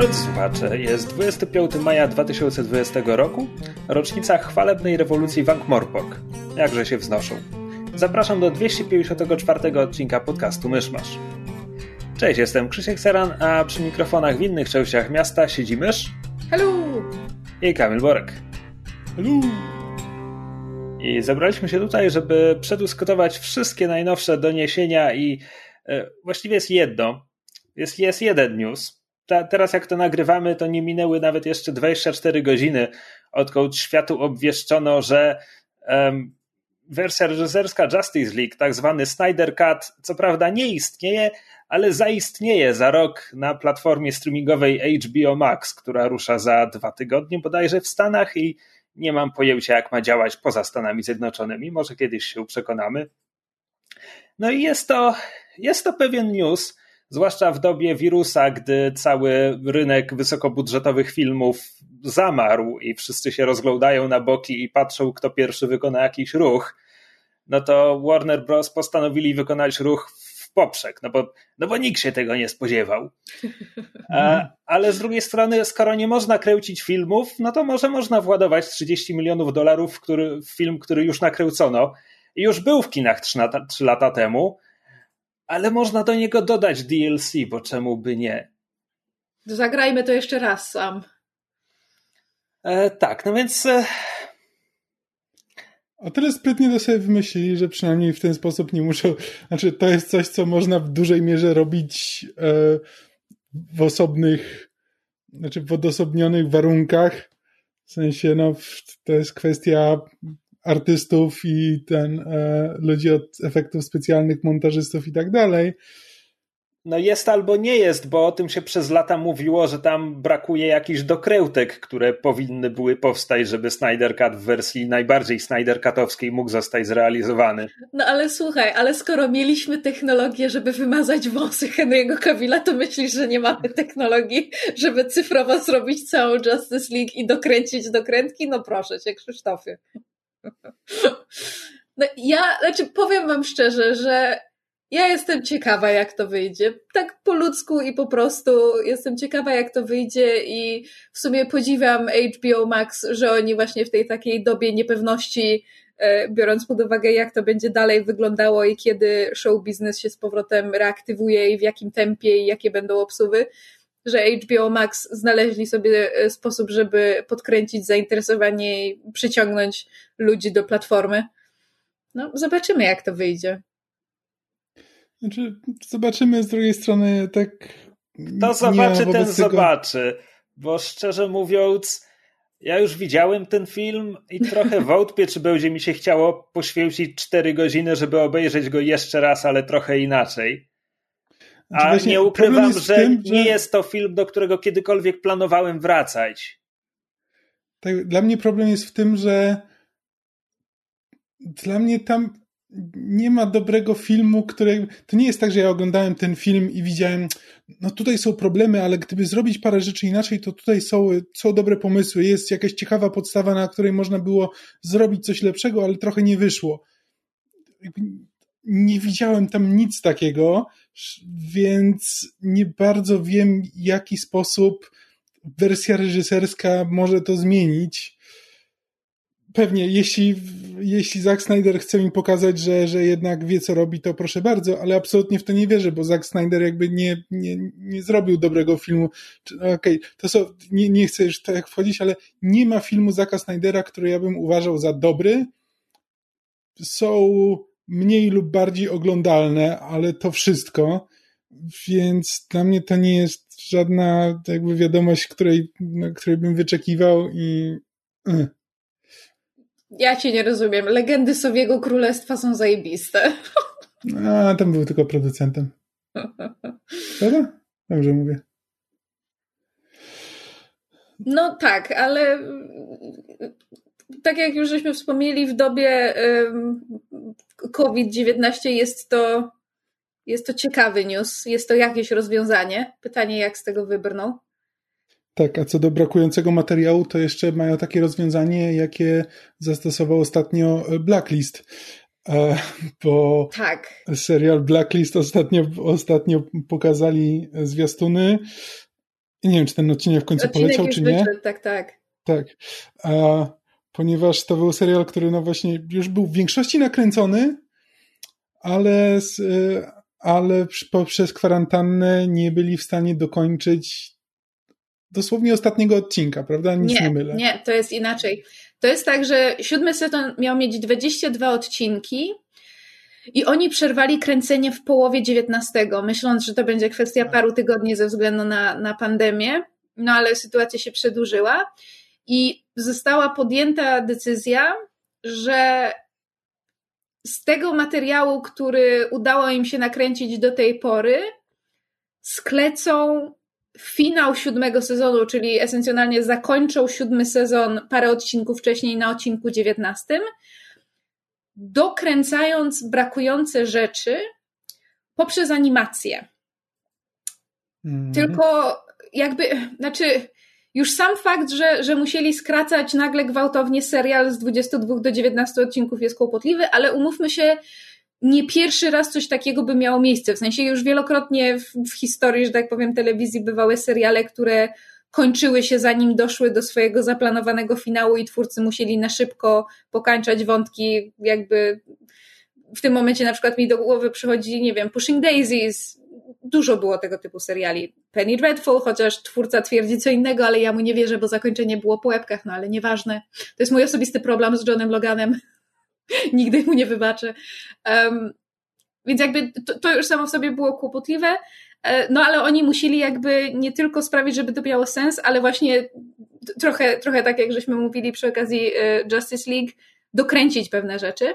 Drodzy słuchacze, jest 25 maja 2020 roku, rocznica chwalebnej rewolucji w Ankh-Morpork. Jakże się wznoszą. Zapraszam do 254 odcinka podcastu Myszmasz. Cześć, jestem Krzysiek Seran, a przy mikrofonach w innych częściach miasta siedzi Mysz. Hello! I Kamil Borek. Hello! I zebraliśmy się tutaj, żeby przedyskutować wszystkie najnowsze doniesienia i e, właściwie jest jedno. Jest, jest jeden news, ta, teraz jak to nagrywamy, to nie minęły nawet jeszcze 24 godziny, odkąd światu obwieszczono, że um, wersja reżyserska Justice League, tak zwany Snyder Cut, co prawda nie istnieje, ale zaistnieje za rok na platformie streamingowej HBO Max, która rusza za dwa tygodnie bodajże w Stanach i nie mam pojęcia, jak ma działać poza Stanami Zjednoczonymi. Może kiedyś się przekonamy. No i jest to, jest to pewien news, zwłaszcza w dobie wirusa, gdy cały rynek wysokobudżetowych filmów zamarł i wszyscy się rozglądają na boki i patrzą, kto pierwszy wykona jakiś ruch, no to Warner Bros. postanowili wykonać ruch w poprzek, no bo, no bo nikt się tego nie spodziewał. A, ale z drugiej strony, skoro nie można kręcić filmów, no to może można władować 30 milionów dolarów w, który, w film, który już nakręcono i już był w kinach 3 lata, 3 lata temu, ale można do niego dodać DLC, bo czemu by nie? Zagrajmy to jeszcze raz sam. E, tak, no więc. E... O tyle sprytnie to sobie wymyślili, że przynajmniej w ten sposób nie muszą. Znaczy, to jest coś, co można w dużej mierze robić e, w osobnych, znaczy w odosobnionych warunkach. W sensie, no, to jest kwestia artystów i ten e, ludzi od efektów specjalnych, montażystów i tak dalej. No jest albo nie jest, bo o tym się przez lata mówiło, że tam brakuje jakichś dokrętek, które powinny były powstać, żeby Snyder Cut w wersji najbardziej Snyder Cutowskiej mógł zostać zrealizowany. No ale słuchaj, ale skoro mieliśmy technologię, żeby wymazać włosy Henry'ego Cavilla, to myślisz, że nie mamy technologii, żeby cyfrowo zrobić całą Justice League i dokręcić dokrętki? No proszę cię, Krzysztofie. No ja, znaczy powiem wam szczerze, że ja jestem ciekawa, jak to wyjdzie. Tak po ludzku i po prostu jestem ciekawa, jak to wyjdzie i w sumie podziwiam HBO Max, że oni właśnie w tej takiej dobie niepewności, e, biorąc pod uwagę, jak to będzie dalej wyglądało i kiedy show biznes się z powrotem reaktywuje i w jakim tempie i jakie będą obsuwy, że HBO Max znaleźli sobie e, sposób, żeby podkręcić zainteresowanie i przyciągnąć ludzi do platformy. No, zobaczymy, jak to wyjdzie. Znaczy, zobaczymy z drugiej strony tak. To zobaczy, ten tego... zobaczy. Bo szczerze mówiąc, ja już widziałem ten film i trochę wątpię, czy będzie mi się chciało poświęcić 4 godziny, żeby obejrzeć go jeszcze raz, ale trochę inaczej. Znaczy A nie ukrywam, że tym, nie że... jest to film, do którego kiedykolwiek planowałem wracać. Tak, dla mnie problem jest w tym, że dla mnie tam nie ma dobrego filmu, który. To nie jest tak, że ja oglądałem ten film i widziałem, no tutaj są problemy, ale gdyby zrobić parę rzeczy inaczej, to tutaj są, są dobre pomysły. Jest jakaś ciekawa podstawa, na której można było zrobić coś lepszego, ale trochę nie wyszło. Nie widziałem tam nic takiego więc nie bardzo wiem, jaki sposób wersja reżyserska może to zmienić. Pewnie, jeśli, jeśli Zack Snyder chce mi pokazać, że, że jednak wie, co robi, to proszę bardzo, ale absolutnie w to nie wierzę, bo Zack Snyder jakby nie, nie, nie zrobił dobrego filmu. Okej, okay, to są, nie, nie chcę już tak wchodzić, ale nie ma filmu Zacka Snydera, który ja bym uważał za dobry. Są mniej lub bardziej oglądalne, ale to wszystko. Więc dla mnie to nie jest żadna jakby wiadomość, której, której bym wyczekiwał i. Y. Ja cię nie rozumiem. Legendy Sowiego Królestwa są zajebiste. A, tam był tylko producentem. Prawda? Dobrze mówię. No tak, ale tak jak już żeśmy wspomnieli, w dobie COVID-19 jest to, jest to ciekawy news, jest to jakieś rozwiązanie. Pytanie, jak z tego wybrną. Tak, a co do brakującego materiału, to jeszcze mają takie rozwiązanie, jakie zastosował ostatnio Blacklist. E, bo tak. serial Blacklist ostatnio, ostatnio pokazali zwiastuny. Nie wiem, czy ten odcinek w końcu odcinek poleciał, czy nie. Wyszedł, tak, tak. Tak. A, ponieważ to był serial, który no właśnie już był w większości nakręcony, ale, z, e, ale poprzez kwarantannę nie byli w stanie dokończyć dosłownie ostatniego odcinka, prawda? Nic nie, nie mylę. Nie, to jest inaczej. To jest tak, że siódmy sezon miał mieć 22 odcinki i oni przerwali kręcenie w połowie 19, myśląc, że to będzie kwestia tak. paru tygodni ze względu na, na pandemię, no ale sytuacja się przedłużyła i została podjęta decyzja, że z tego materiału, który udało im się nakręcić do tej pory, sklecą finał siódmego sezonu, czyli esencjonalnie zakończą siódmy sezon parę odcinków wcześniej na odcinku dziewiętnastym, dokręcając brakujące rzeczy poprzez animację. Mm. Tylko jakby, znaczy, już sam fakt, że, że musieli skracać nagle gwałtownie serial z 22 do 19 odcinków jest kłopotliwy, ale umówmy się, nie pierwszy raz coś takiego by miało miejsce. W sensie już wielokrotnie w, w, historii, że tak powiem, telewizji bywały seriale, które kończyły się zanim doszły do swojego zaplanowanego finału i twórcy musieli na szybko pokańczać wątki, jakby w tym momencie na przykład mi do głowy przychodzi, nie wiem, Pushing Daisies, dużo było tego typu seriali. Penny Dreadful, chociaż twórca twierdzi co innego, ale ja mu nie wierzę, bo zakończenie było po łebkach, no ale nieważne. To jest mój osobisty problem z Johnem Loganem. Nigdy mu nie wybaczę. Um, więc jakby to, to, już samo w sobie było kłopotliwe, e, no ale oni musieli jakby nie tylko sprawić, żeby to miało sens, ale właśnie trochę, trochę tak jak żeśmy mówili przy okazji e, Justice League, dokręcić pewne rzeczy.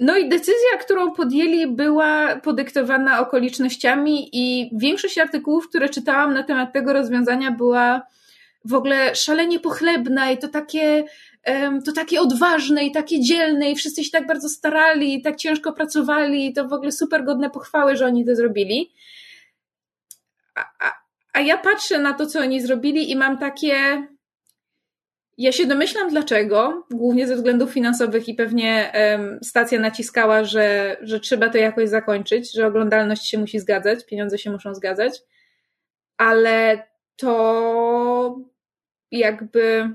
No i decyzja, którą podjęli, była podyktowana okolicznościami, i większość artykułów, które czytałam na temat tego rozwiązania, była w ogóle szalenie pochlebna i to takie to takie odważne i takie dzielne i wszyscy się tak bardzo starali i tak ciężko pracowali i to w ogóle super godne pochwały, że oni to zrobili. A, a, a ja patrzę na to, co oni zrobili i mam takie... Ja się domyślam dlaczego, głównie ze względów finansowych i pewnie um, stacja naciskała, że, że trzeba to jakoś zakończyć, że oglądalność się musi zgadzać, pieniądze się muszą zgadzać, ale to jakby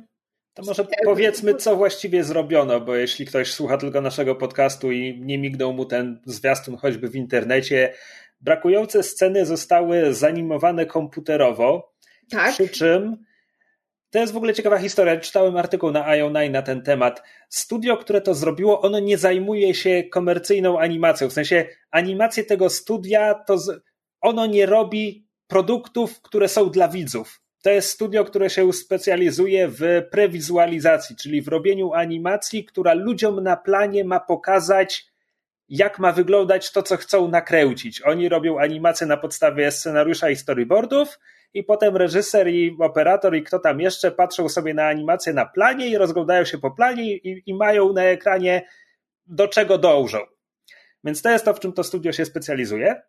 to może powiedzmy, co właściwie zrobiono, bo jeśli ktoś słucha tylko naszego podcastu i nie mignął mu ten zwiastun choćby w internecie, brakujące sceny zostały zanimowane komputerowo, tak. przy czym to jest w ogóle ciekawa historia. Czytałem artykuł na IO9 na ten temat. Studio, które to zrobiło, ono nie zajmuje się komercyjną animacją. W sensie animacje tego studia, to ono nie robi produktów, które są dla widzów to jest studio, które się specjalizuje w prewizualizacji, czyli w robieniu animacji, która ludziom na planie ma pokazać, jak ma wyglądać to, co chcą nakręcić. Oni robią animacje na podstawie scenariusza i storyboardów, i potem reżyser i operator i kto tam jeszcze patrzą sobie na animację na planie i rozglądają się po planie i, i mają na ekranie do czego dążą. Więc to jest to, w czym to studio się specjalizuje.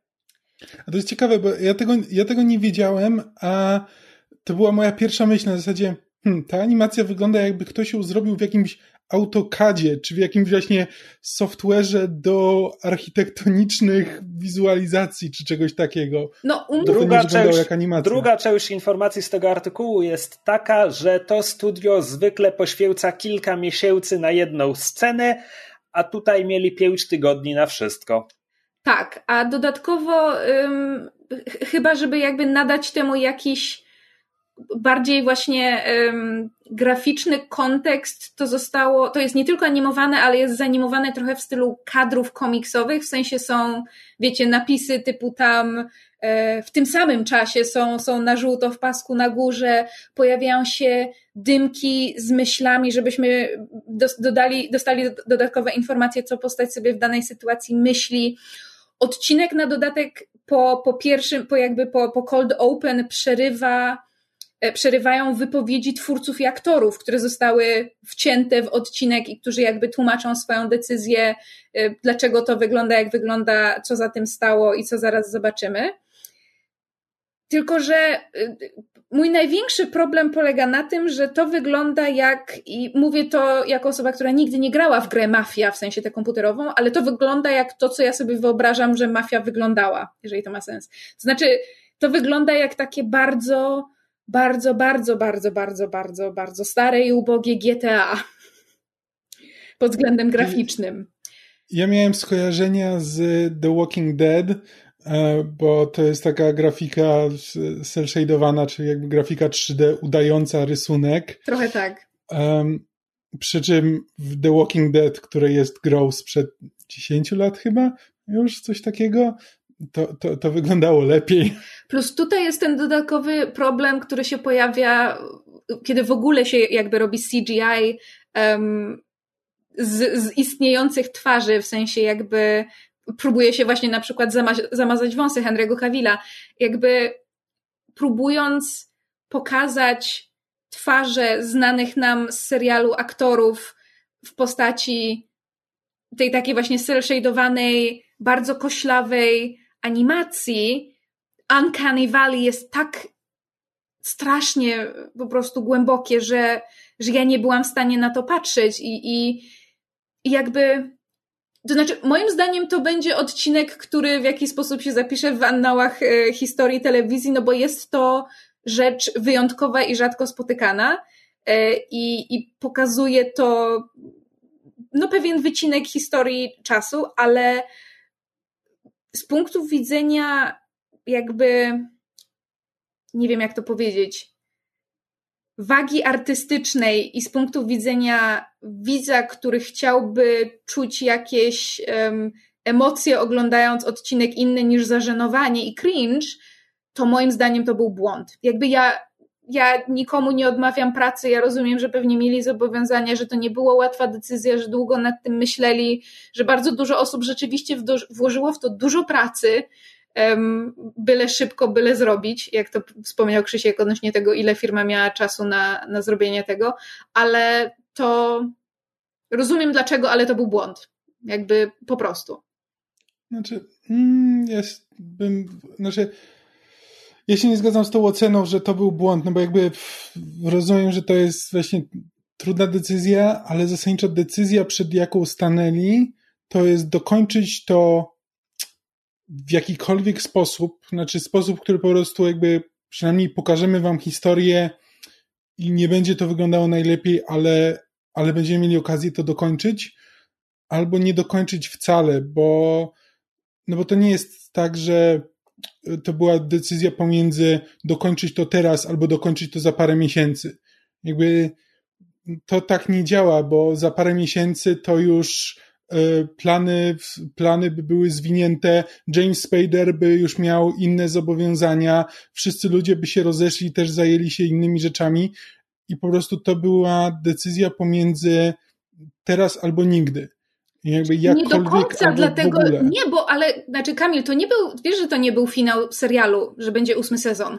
A to jest ciekawe, bo ja tego, ja tego nie wiedziałem, a to była moja pierwsza myśl na zasadzie, hmm, ta animacja wygląda jakby ktoś ją zrobił w jakimś AutoCADzie, czy w jakimś właśnie software'ze do architektonicznych wizualizacji, czy czegoś takiego. No, um... druga, część, druga część informacji z tego artykułu jest taka, że to studio zwykle poświęca kilka miesięcy na jedną scenę, a tutaj mieli pięć tygodni na wszystko. Tak, a dodatkowo ym, chyba, żeby jakby nadać temu jakiś bardziej właśnie um, graficzny kontekst to zostało, to jest nie tylko animowane, ale jest zanimowane trochę w stylu kadrów komiksowych, w sensie są, wiecie, napisy typu tam e, w tym samym czasie są, są na żółto w pasku na górze, pojawiają się dymki z myślami, żebyśmy dodali, dostali dodatkowe informacje, co postać sobie w danej sytuacji myśli. Odcinek na dodatek po, po pierwszym, po jakby po, po cold open przerywa przerywają wypowiedzi twórców i aktorów, które zostały wcięte w odcinek i którzy jakby tłumaczą swoją decyzję, e, dlaczego to wygląda, jak wygląda, co za tym stało i co zaraz zobaczymy. Tylko, że mój największy problem polega na tym, że to wygląda jak, i mówię to jako osoba, która nigdy nie grała w grę Mafia, w sensie tę komputerową, ale to wygląda jak to, co ja sobie wyobrażam, że Mafia wyglądała, jeżeli to ma sens. Znaczy, to wygląda jak takie bardzo, bardzo, bardzo, bardzo, bardzo, bardzo, bardzo stare i ubogie GTA pod względem graficznym. Ja miałem skojarzenia z The Walking Dead, E, bo to jest taka grafika cel shadowana, czyli jakby grafika 3D udająca rysunek. Trochę tak. Um, przy czym w The Walking Dead, które jest grą sprzed 10 lat chyba, już coś takiego, to, to, to wyglądało lepiej. Plus tutaj jest ten dodatkowy problem, który się pojawia, kiedy w ogóle się jakby robi CGI um, z, z istniejących twarzy, w sensie jakby próbuje się właśnie na przykład zamazać wąsy Henry'ego Cavilla, jakby próbując pokazać twarze znanych nam z serialu aktorów w postaci tej takiej właśnie cel-shadowanej, bardzo koślawej animacji, Uncanny Valley jest tak strasznie po prostu głębokie, że, że ja nie byłam w stanie na to patrzeć i, i, i jakby to znaczy, moim zdaniem to będzie odcinek, który w jakiś sposób się zapisze w annałach e, historii telewizji, no bo jest to rzecz wyjątkowa i rzadko spotykana e, i, i pokazuje to no pewien wycinek historii czasu, ale z punktu widzenia jakby nie wiem jak to powiedzieć, wagi artystycznej i z punktu widzenia widza, który chciałby czuć jakieś um, emocje oglądając odcinek inny niż zażenowanie i cringe, to moim zdaniem to był błąd. Jakby ja, ja nikomu nie odmawiam pracy, ja rozumiem, że pewnie mieli zobowiązania, że to nie była łatwa decyzja, że długo nad tym myśleli, że bardzo dużo osób rzeczywiście włożyło w to dużo pracy, byle szybko, byle zrobić, jak to wspomniał Krzysiek odnośnie tego, ile firma miała czasu na, na zrobienie tego, ale to rozumiem dlaczego, ale to był błąd. Jakby po prostu. Znaczy, mm, jest, bym, znaczy, ja się nie zgadzam z tą oceną, że to był błąd, no bo jakby rozumiem, że to jest właśnie trudna decyzja, ale zasadniczo decyzja, przed jaką stanęli, to jest dokończyć to w jakikolwiek sposób, znaczy sposób, który po prostu jakby przynajmniej pokażemy wam historię i nie będzie to wyglądało najlepiej, ale, ale będziemy mieli okazję to dokończyć, albo nie dokończyć wcale, bo, no bo to nie jest tak, że to była decyzja pomiędzy dokończyć to teraz, albo dokończyć to za parę miesięcy. Jakby to tak nie działa, bo za parę miesięcy to już E, plany, plany by były zwinięte, James Spader by już miał inne zobowiązania, wszyscy ludzie by się rozeszli, też zajęli się innymi rzeczami i po prostu to była decyzja pomiędzy teraz albo nigdy. Nie do końca, dlatego nie, bo ale, znaczy Kamil, to nie był, wiesz, że to nie był finał serialu, że będzie ósmy sezon.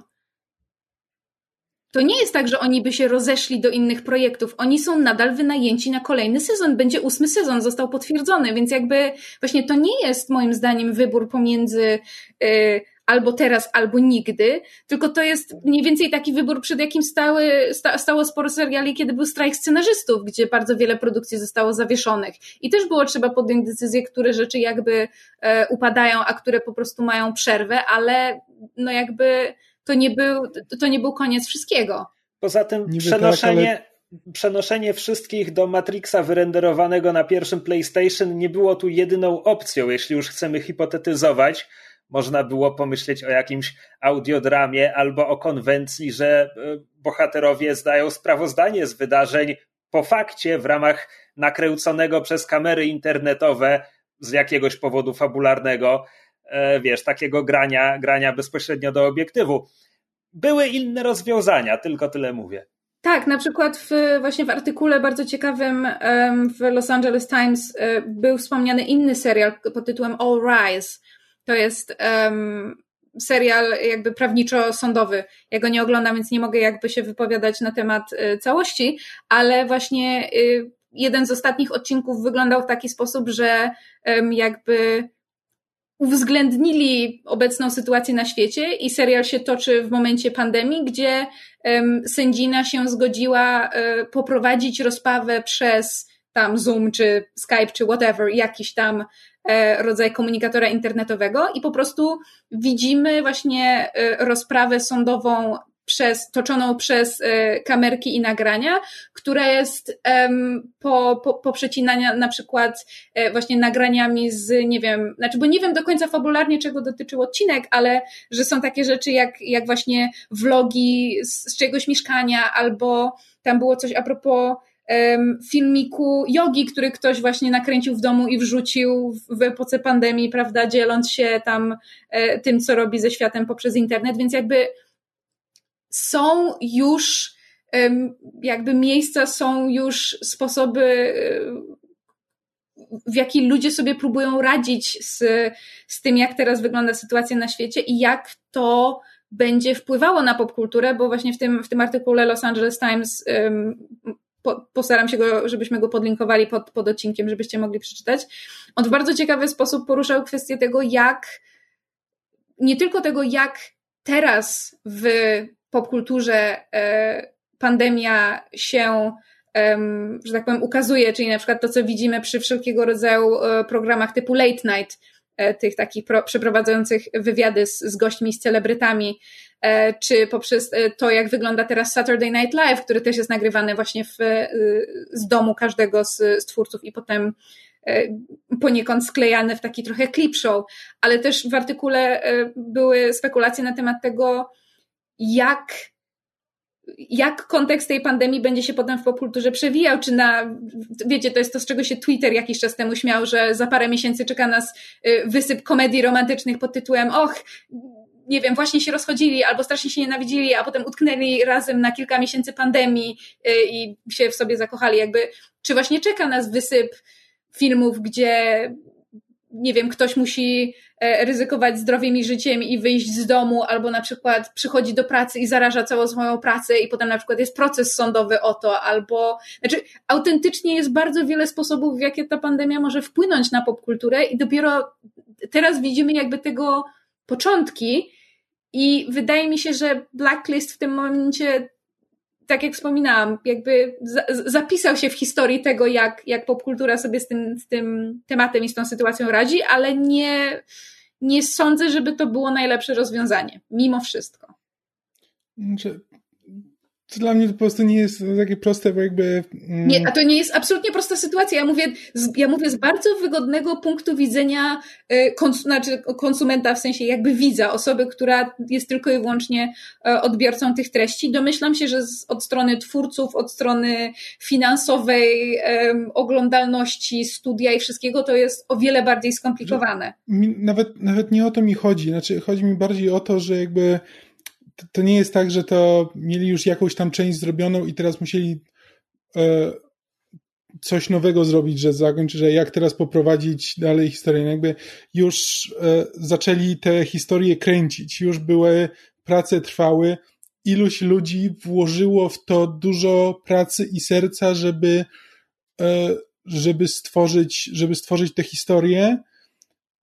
To nie jest tak, że oni by się rozeszli do innych projektów. Oni są nadal wynajęci na kolejny sezon. Będzie ósmy sezon, został potwierdzony, więc jakby właśnie to nie jest moim zdaniem wybór pomiędzy y, albo teraz, albo nigdy, tylko to jest mniej więcej taki wybór, przed jakim stały, sta, stało sporo seriali, kiedy był strajk scenarzystów, gdzie bardzo wiele produkcji zostało zawieszonych. I też było trzeba podjąć decyzję, które rzeczy jakby e, upadają, a które po prostu mają przerwę, ale no jakby to nie był, to nie był koniec wszystkiego. Poza tym Niby przenoszenie, tak, ale... przenoszenie wszystkich do Matrixa wyrenderowanego na pierwszym PlayStation nie było tu jedyną opcją, jeśli już chcemy hipotetyzować. Można było pomyśleć o jakimś audiodramie albo o konwencji, że e, bohaterowie zdają sprawozdanie z wydarzeń po fakcie w ramach nakręconego przez kamery internetowe z jakiegoś powodu fabularnego E, wiesz, takiego grania, grania bezpośrednio do obiektywu. Były inne rozwiązania, tylko tyle mówię. Tak, na przykład w, właśnie w artykule bardzo ciekawym w Los Angeles Times e, był wspomniany inny serial pod tytułem All Rise. To jest um, serial jakby prawniczo-sądowy. Ja go nie oglądam, więc nie mogę jakby się wypowiadać na temat y, całości, ale właśnie y, jeden z ostatnich odcinków wyglądał w taki sposób, że jakby uwzględnili obecną sytuację na świecie i serial się toczy w momencie pandemii, gdzie um, sędzina się zgodziła um, poprowadzić rozprawę przez tam Zoom, czy Skype, czy whatever, jakiś tam e, rodzaj komunikatora internetowego i po prostu widzimy właśnie e, rozprawę sądową przez, toczoną przez e, kamerki i nagrania, która jest po, po, po na przykład e, właśnie nagraniami z, nie wiem, znaczy, bo nie wiem do końca fabularnie, czego dotyczył odcinek, ale że są takie rzeczy jak, jak właśnie vlogi z, z czegoś mieszkania, albo tam było coś a propos filmiku jogi, który ktoś właśnie nakręcił w domu i wrzucił w epoce pandemii, prawda, dzieląc się tam e, tym, co robi ze światem poprzez internet, więc jakby są już jakby miejsca, są już sposoby, w jaki ludzie sobie próbują radzić z, z tym, jak teraz wygląda sytuacja na świecie i jak to będzie wpływało na popkulturę, bo właśnie w tym, w tym artykule Los Angeles Times um, po, postaram się go, żebyśmy go podlinkowali pod, pod odcinkiem, żebyście mogli przeczytać. On w bardzo ciekawy sposób poruszał kwestię tego, jak nie tylko tego, jak teraz w popkulturze e, pandemia się, że tak powiem, ukazuje, czyli na przykład to, co widzimy przy wszelkiego rodzaju e, programach typu Late Night, tych takich pro, przeprowadzających wywiady z, z gośćmi, z celebrytami, czy poprzez to, jak wygląda teraz Saturday Night Live, który też jest nagrywany właśnie w, z domu każdego z, z twórców i potem poniekąd sklejany w taki trochę clip show, ale też w artykule były spekulacje na temat tego, jak jak kontekst tej pandemii będzie się potem w popkulturze przewijał, czy na, wiecie, to jest to, z czego się Twitter jakiś czas temu śmiał, że za parę miesięcy czeka nas y, wysyp komedii romantycznych pod tytułem och, nie wiem, właśnie się rozchodzili albo strasznie się nienawidzili, a potem utknęli razem na kilka miesięcy pandemii y, i się w sobie zakochali. Jakby, czy właśnie czeka nas wysyp filmów, gdzie nie wiem, ktoś musi e, ryzykować zdrowiem i życiem i wyjść z domu, albo na przykład przychodzi do pracy i zaraża całą swoją pracę i potem na przykład jest proces sądowy o to, albo, znaczy autentycznie jest bardzo wiele sposobów, w jakie ta pandemia może wpłynąć na popkulturę i dopiero teraz widzimy jakby tego początki i wydaje mi się, że Blacklist w tym momencie tak jak wspominałam, jakby zapisał się w historii tego, jak, jak popkultura sobie z tym, z tym tematem i z tą sytuacją radzi, ale nie, nie sądzę, żeby to było najlepsze rozwiązanie, mimo wszystko. Znaczy, to dla mnie to po prostu nie jest takie proste, bo jakby. Mm... Nie, a to nie jest absolutnie prosta sytuacja. Ja mówię, z, ja mówię z bardzo wygodnego punktu widzenia y, kons, znaczy konsumenta, w sensie jakby widza, osoby, która jest tylko i wyłącznie y, odbiorcą tych treści. Domyślam się, że z, od strony twórców, od strony finansowej, um, oglądalności, studia i wszystkiego, to jest o wiele bardziej skomplikowane. Mi, nawet, nawet nie o to mi chodzi. Znaczy, chodzi mi bardziej o to, że jakby to nie jest tak, że to mieli już jakąś tam część zrobioną i teraz musieli e, coś nowego zrobić, że zakończyć, że jak teraz poprowadzić dalej historię. No jakby już e, zaczęli te historie kręcić, już były, prace trwały, iluś ludzi włożyło w to dużo pracy i serca, żeby, e, żeby stworzyć, żeby stworzyć te historie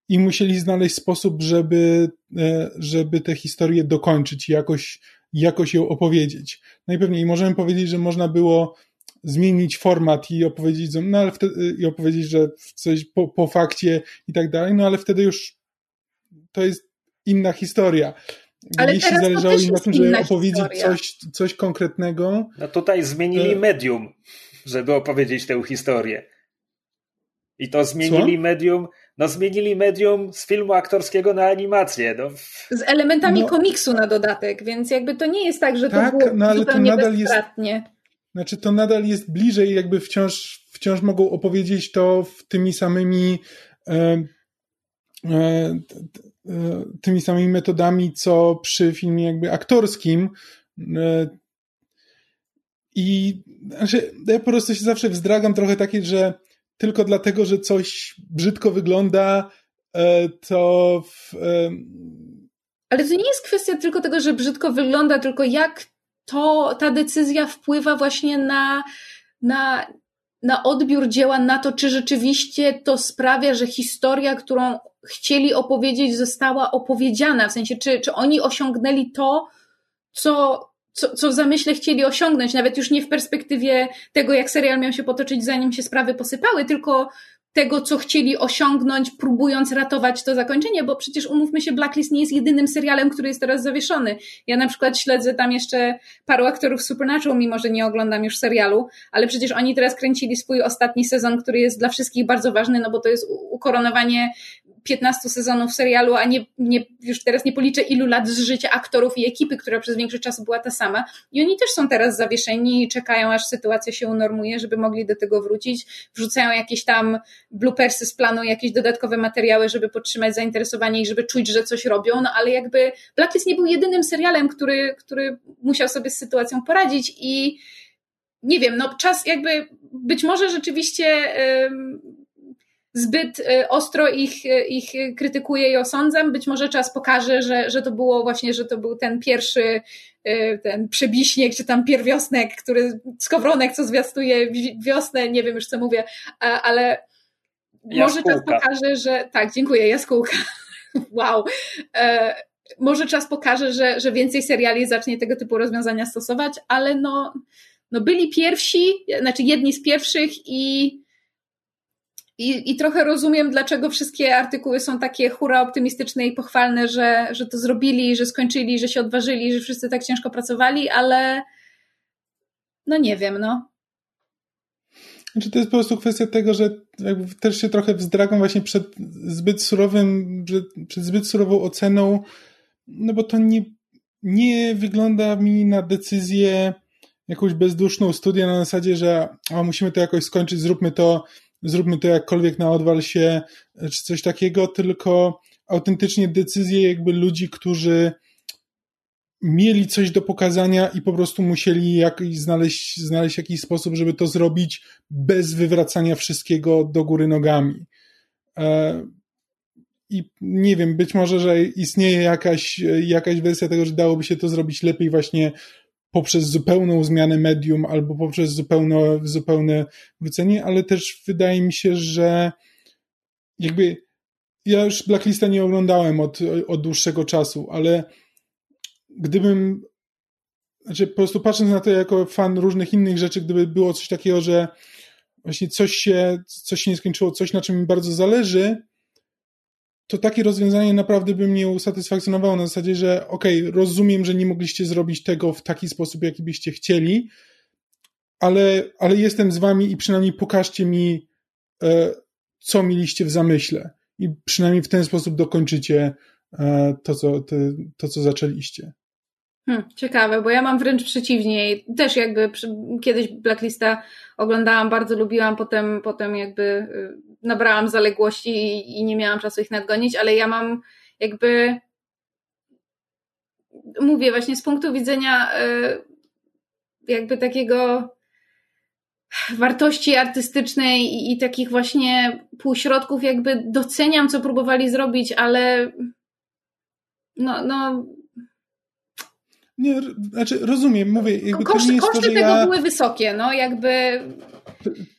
i musieli znaleźć sposób, żeby, e, żeby tę historię dokończyć i jakoś, jakoś ją opowiedzieć. Najpewniej możemy powiedzieć, że można było zmienić format i opowiedzieć, no ale wtedy, i opowiedzieć, że coś po, po fakcie i tak dalej, no ale wtedy już to jest inna historia. Ale Jeśli zależało im na tym, żeby opowiedzieć coś, coś konkretnego. No tutaj zmienili e... medium, żeby opowiedzieć tę historię. I to zmienili Co? medium no zmienili medium z filmu aktorskiego na animację. No. Z elementami no, komiksu na dodatek, więc jakby to nie jest tak, że tak, to było no, ale zupełnie to nadal jest, Znaczy to nadal jest bliżej, jakby wciąż, wciąż mogą opowiedzieć to tymi samymi e, e, e, tymi samymi metodami, co przy filmie jakby aktorskim. E, I znaczy, ja po prostu się zawsze wzdragam trochę takie, że tylko dlatego, że coś brzydko wygląda, e, to w, Ale to nie jest kwestia tylko tego, że brzydko wygląda, tylko jak to, ta decyzja wpływa właśnie na, na, na odbiór dzieła, na to, czy rzeczywiście to sprawia, że historia, którą chcieli opowiedzieć, została opowiedziana. W sensie, czy, czy oni osiągnęli to, co, co, co w zamyśle chcieli osiągnąć, nawet już nie w perspektywie tego, jak serial miał się potoczyć, zanim się sprawy posypały, tylko tego, co chcieli osiągnąć, próbując ratować to zakończenie, bo przecież umówmy się, Blacklist nie jest jedynym serialem, który jest teraz zawieszony. Ja na przykład śledzę tam jeszcze paru aktorów Supernatural, mimo że nie oglądam już serialu, ale przecież oni teraz kręcili swój ostatni sezon, który jest dla wszystkich bardzo ważny, no bo to jest ukoronowanie 15 sezonów serialu, a nie, nie, już teraz nie policzę ilu lat z życia aktorów i ekipy, która przez większość czasu była ta sama. I oni też są teraz zawieszeni i czekają, aż sytuacja się unormuje, żeby mogli do tego wrócić. Wrzucają jakieś tam bloopersy z planu, jakieś dodatkowe materiały, żeby podtrzymać zainteresowanie i żeby czuć, że coś robią, no ale jakby Blacklist nie był jedynym serialem, który, który musiał sobie z sytuacją poradzić i nie wiem, no czas jakby być może rzeczywiście zbyt y, ostro ich, y, ich krytykuję i osądzam. Być może czas pokaże, że, że to było właśnie, że to był ten pierwszy y, ten przebiśnieg, czy tam pierwiosnek, który, skowronek, co zwiastuje wiosnę, nie wiem już co mówię, ale może czas pokaże, że, tak, dziękuję, jaskółka. wow. E, może czas pokaże, że, że więcej seriali zacznie tego typu rozwiązania stosować, ale no, no byli pierwsi, znaczy jedni z pierwszych i i, I trochę rozumiem, dlaczego wszystkie artykuły są takie hura optymistyczne i pochwalne, że, że to zrobili, że skończyli, że się odważyli, że wszyscy tak ciężko pracowali, ale no nie wiem, no. Znaczy to jest po prostu kwestia tego, że też się trochę wzdragam właśnie przed zbyt surowym, przed zbyt surową oceną, no bo to nie, nie wygląda mi na decyzję jakąś bezduszną studię na zasadzie, że a, musimy to jakoś skończyć, zróbmy to zróbmy to jakkolwiek na odwal się, czy coś takiego, tylko autentycznie decyzje jakby ludzi, którzy mieli coś do pokazania i po prostu musieli jakiś, znaleźć, znaleźć jakiś sposób, żeby to zrobić bez wywracania wszystkiego do góry nogami. E, I nie wiem, być może, że istnieje jakaś, jakaś wersja tego, że dałoby się to zrobić lepiej właśnie poprzez zupełną zmianę medium albo poprzez zupełne, zupełne wrócenie, ale też wydaje mi się, że jakby ja już Blacklista nie oglądałem od, od dłuższego czasu, ale gdybym znaczy po prostu patrząc na to jako fan różnych innych rzeczy, gdyby było coś takiego, że właśnie coś się, coś się nie skończyło, coś na czym mi bardzo zależy, to takie rozwiązanie naprawdę by mnie usatysfakcjonowało na zasadzie, że okej, okay, rozumiem, że nie mogliście zrobić tego w taki sposób, jaki byście chcieli, ale, ale jestem z wami i przynajmniej pokażcie mi, e, co mieliście w zamyśle. I przynajmniej w ten sposób dokończycie e, to, co, to, to, co zaczęliście. Hmm, ciekawe, bo ja mam wręcz przeciwnie. Też jakby kiedyś Blacklista oglądałam, bardzo lubiłam, potem, potem jakby y, nabrałam zaległości i, i nie miałam czasu ich nadgonić, ale ja mam jakby mówię właśnie z punktu widzenia y, jakby takiego wartości artystycznej i, i takich właśnie półśrodków jakby doceniam, co próbowali zrobić, ale no, no nie, znaczy rozumiem, mówię. Jakby koszty, koszty to, tego ja... były wysokie, no jakby.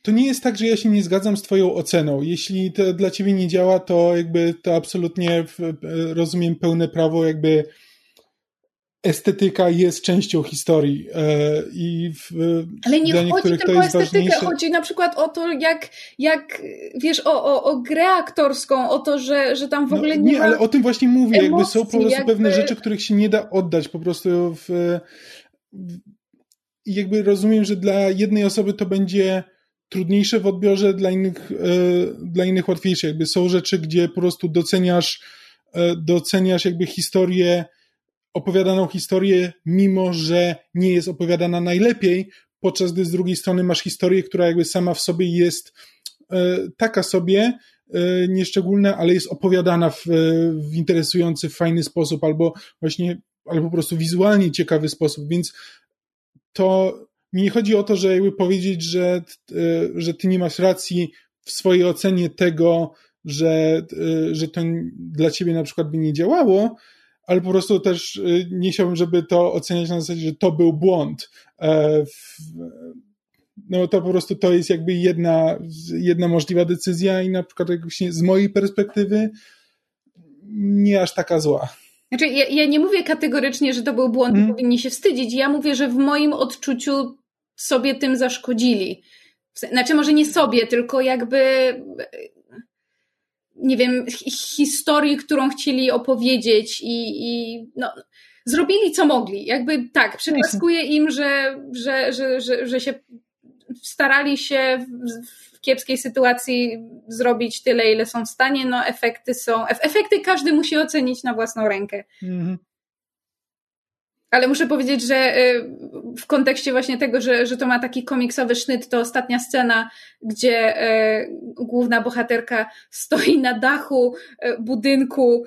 To, nie jest tak, że ja się nie zgadzam z Twoją oceną. Jeśli to dla Ciebie nie działa, to jakby to absolutnie rozumiem pełne prawo, jakby estetyka jest częścią historii e, i w, Ale nie chodzi tylko o estetykę, chodzi na przykład o to, jak, jak wiesz, o, o, o grę aktorską, o to, że, że tam w no, ogóle nie, nie ma ale o tym właśnie mówię, emocji, jakby są po prostu jakby... pewne rzeczy, których się nie da oddać po prostu w, i jakby rozumiem, że dla jednej osoby to będzie trudniejsze w odbiorze, dla innych, e, dla innych łatwiejsze. Jakby są rzeczy, gdzie po prostu doceniasz, e, doceniasz jakby historię opowiadaną historię, mimo że nie jest opowiadana najlepiej, podczas gdy z drugiej strony masz historię, która jakby sama w sobie jest e, taka sobie, nieszczególna, ale jest opowiadana w, w interesujący, fajny sposób, albo właśnie, albo po prostu wizualnie ciekawy sposób, więc to mi nie chodzi o to, że jakby powiedzieć, że, e, że ty nie masz racji w swojej ocenie tego, że, że to dla ciebie na przykład by nie działało, ale po prostu też y, nie chciałbym, żeby to oceniać na zasadzie, że to był błąd. E, no to po prostu to jest jakby jedna, jedna możliwa decyzja i na przykład z mojej perspektywy nie aż taka zła. Znaczy, ja, ja nie mówię kategorycznie, że to był błąd, hmm. powinni się wstydzić. Ja mówię, że w moim odczuciu sobie tym zaszkodzili. Znaczy, może nie sobie, tylko jakby nie wiem, historii, którą chcieli opowiedzieć i, i no, zrobili co mogli. Jakby tak, przyklaskuje im, że, że, że, że, że się starali się kiepskiej sytuacji zrobić tyle, ile są w stanie. No, efekty są. Efekty każdy musi ocenić na własną rękę. Mhm. Ale muszę powiedzieć, że y, w kontekście właśnie tego, że, że to ma taki komiksowy sznyt, to ostatnia scena, gdzie y, główna bohaterka stoi na dachu y, budynku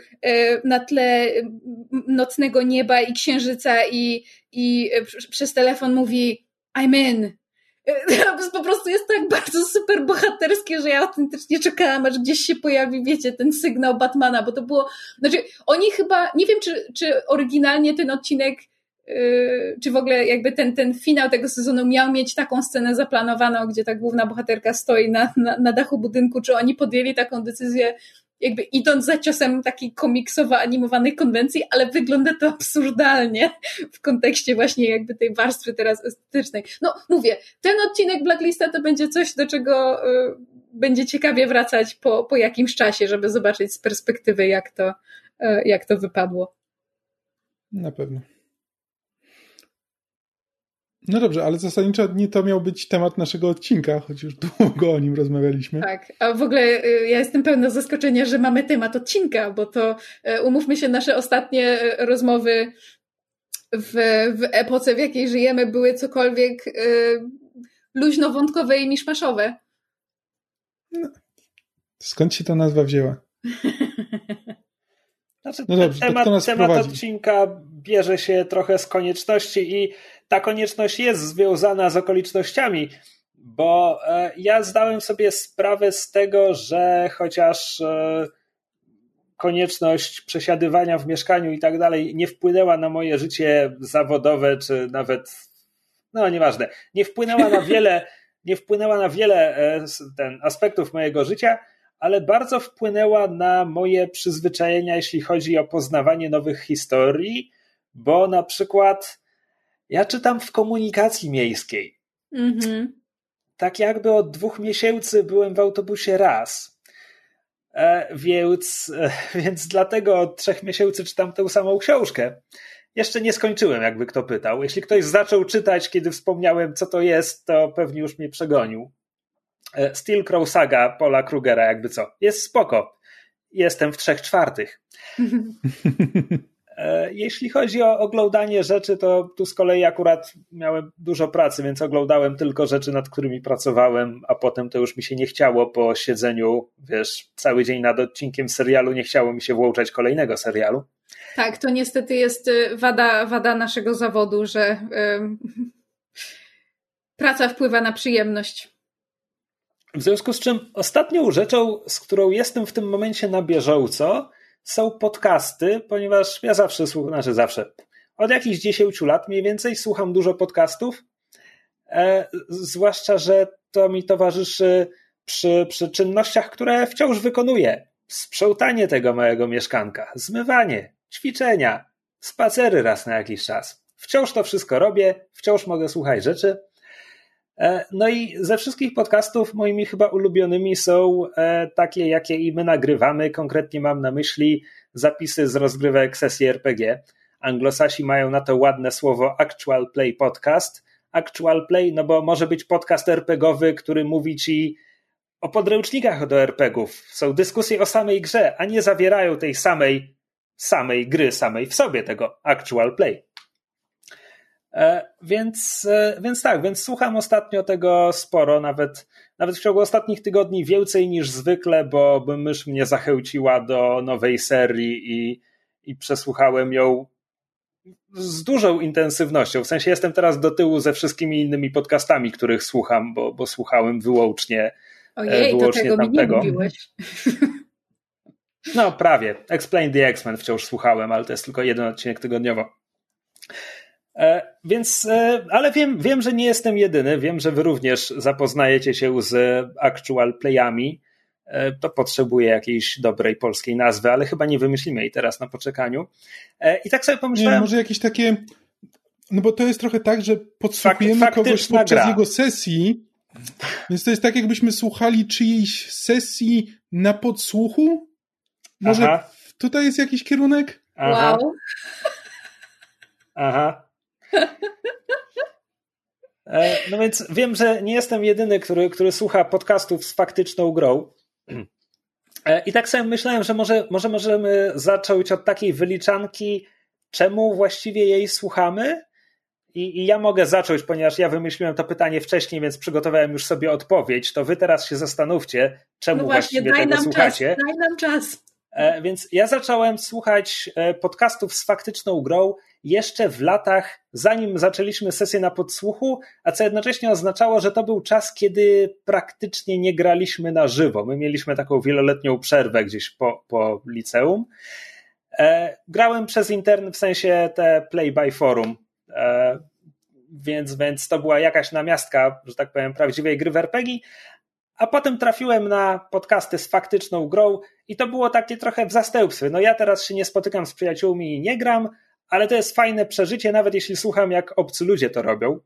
na tle nocnego nieba i księżyca i, i przez telefon mówi I'm in. Po prostu jest tak bardzo super bohaterskie, że ja autentycznie czekałam, aż gdzieś się pojawi, wiecie, ten sygnał Batmana, bo to było, znaczy oni chyba, nie wiem, czy, czy oryginalnie ten odcinek Yy, czy w ogóle jakby ten, ten finał tego sezonu miał mieć taką scenę zaplanowaną, gdzie ta główna bohaterka stoi na, na, na dachu budynku, czy oni podjęli taką decyzję, jakby idąc za ciosem takiej komiksowo-animowanej konwencji, ale wygląda to absurdalnie w kontekście właśnie jakby tej warstwy teraz estetycznej. No mówię, ten odcinek Blacklista to będzie coś, do czego y, będzie ciekawie wracać po, po jakimś czasie, żeby zobaczyć z perspektywy, jak to, y, jak to wypadło. Na pewno. No dobrze, ale zasadniczo nie to miał być temat naszego odcinka, choć już długo o nim rozmawialiśmy. Tak, a w ogóle y, ja jestem pełna zaskoczenia, że mamy temat odcinka, bo to y, umówmy się, nasze ostatnie y, rozmowy w, w epoce, w jakiej żyjemy, były cokolwiek luźno-wątkowe i miszmaszowe. No. Skąd się ta nazwa wzięła? Znaczy, no dobrze, temat, temat odcinka bierze się trochę z konieczności i ta konieczność jest związana z okolicznościami, bo e, ja zdałem sobie sprawę z tego, że chociaż e, konieczność przesiadywania w mieszkaniu i tak dalej nie wpłynęła na moje życie zawodowe, czy nawet, no nieważne, nie wpłynęła na wiele, nie wpłynęła na wiele e, ten, aspektów mojego życia, ale bardzo wpłynęła na moje przyzwyczajenia, jeśli chodzi o poznawanie nowych historii, bo na przykład ja czytam w komunikacji miejskiej. Mm-hmm. Tak jakby od dwóch miesięcy byłem w autobusie raz. E, więc, e, więc dlatego od trzech miesięcy czytam tę samą książkę. Jeszcze nie skończyłem, jakby kto pytał. Jeśli ktoś zaczął czytać, kiedy wspomniałem, co to jest, to pewnie już mnie przegonił. E, Steel Crow Saga Paula Krugera, jakby co. Jest spoko. Jestem w trzech czwartych. E, jeśli chodzi o oglądanie rzeczy, to tu z kolei akurat miałem dużo pracy, więc oglądałem tylko rzeczy, nad którymi pracowałem, a potem to już mi się nie chciało po siedzeniu, wiesz, cały dzień nad odcinkiem serialu, nie chciało mi się włączać kolejnego serialu. Tak, to niestety jest y, wada, wada naszego zawodu, że praca wpływa na przyjemność. W związku z czym ostatnią rzeczą, z którą jestem w tym momencie na bieżąco, są podcasty, ponieważ ja zawsze słucham, znaczy zawsze, od jakichś 10 lat mniej więcej słucham dużo podcastów, e, zwłaszcza, że to mi towarzyszy przy, przy czynnościach, które wciąż wykonuję. Sprzątanie tego małego mieszkanka, zmywanie, ćwiczenia, spacery raz na jakiś czas. Wciąż to wszystko robię, wciąż mogę słuchać rzeczy, no i ze wszystkich podcastów moimi chyba ulubionymi są e, takie, jakie i my nagrywamy. Konkretnie mam na myśli zapisy z rozgrywek sesji RPG. Anglosasi mają na to ładne słowo Actual Play Podcast. Actual Play, no bo może być podcast RPGowy, który mówi ci o podręcznikach do RPGów. Są dyskusje o samej grze, a nie zawierają tej samej, samej gry, samej w sobie tego Actual Play. E, więc, e, więc tak, więc słucham ostatnio tego sporo, nawet, nawet w ciągu ostatnich tygodni więcej niż zwykle, bo, bo mysz mnie zachęciła do nowej serii i, i przesłuchałem ją z dużą intensywnością. W sensie jestem teraz do tyłu ze wszystkimi innymi podcastami, których słucham, bo, bo słuchałem wyłącznie, Ojej, wyłącznie to tego tamtego. Mi nie mówiłeś. No, prawie. Explain the X-Men wciąż słuchałem, ale to jest tylko jeden odcinek tygodniowo. E, więc, e, ale wiem, wiem, że nie jestem jedyny. Wiem, że wy również zapoznajecie się z actual playami. E, to potrzebuje jakiejś dobrej polskiej nazwy, ale chyba nie wymyślimy jej teraz na poczekaniu. I tak sobie pomyślałem. Nie, może jakieś takie. No bo to jest trochę tak, że podsłuchujemy Fak, kogoś podczas gra. jego sesji. Więc to jest tak, jakbyśmy słuchali czyjejś sesji na podsłuchu. Może Aha. tutaj jest jakiś kierunek? Aha. Wow. Aha. E, no więc wiem, że nie jestem jedyny, który, który słucha podcastów z faktyczną grą. E, I tak sobie myślałem, że może, może możemy zacząć od takiej wyliczanki, czemu właściwie jej słuchamy. I, I, ja mogę zacząć, ponieważ ja wymyśliłem to pytanie wcześniej, więc przygotowałem już sobie odpowiedź. To wy teraz się zastanówcie, czemu no właśnie, właściwie tego słuchacie. Czas, daj nam czas. E, więc ja zacząłem słuchać podcastów z faktyczną grą jeszcze w latach, zanim zaczęliśmy sesję na podsłuchu, a co jednocześnie oznaczało, że to był czas, kiedy praktycznie nie graliśmy na żywo. My mieliśmy taką wieloletnią przerwę gdzieś po, po liceum. E, grałem przez internet, w sensie te play by forum, e, więc, więc to była jakaś namiastka, że tak powiem, prawdziwej gry w RPG, a potem trafiłem na podcasty z faktyczną grą i to było takie trochę w zastępstwie. No ja teraz się nie spotykam z przyjaciółmi i nie gram, ale to jest fajne przeżycie, nawet jeśli słucham, jak obcy ludzie to robią.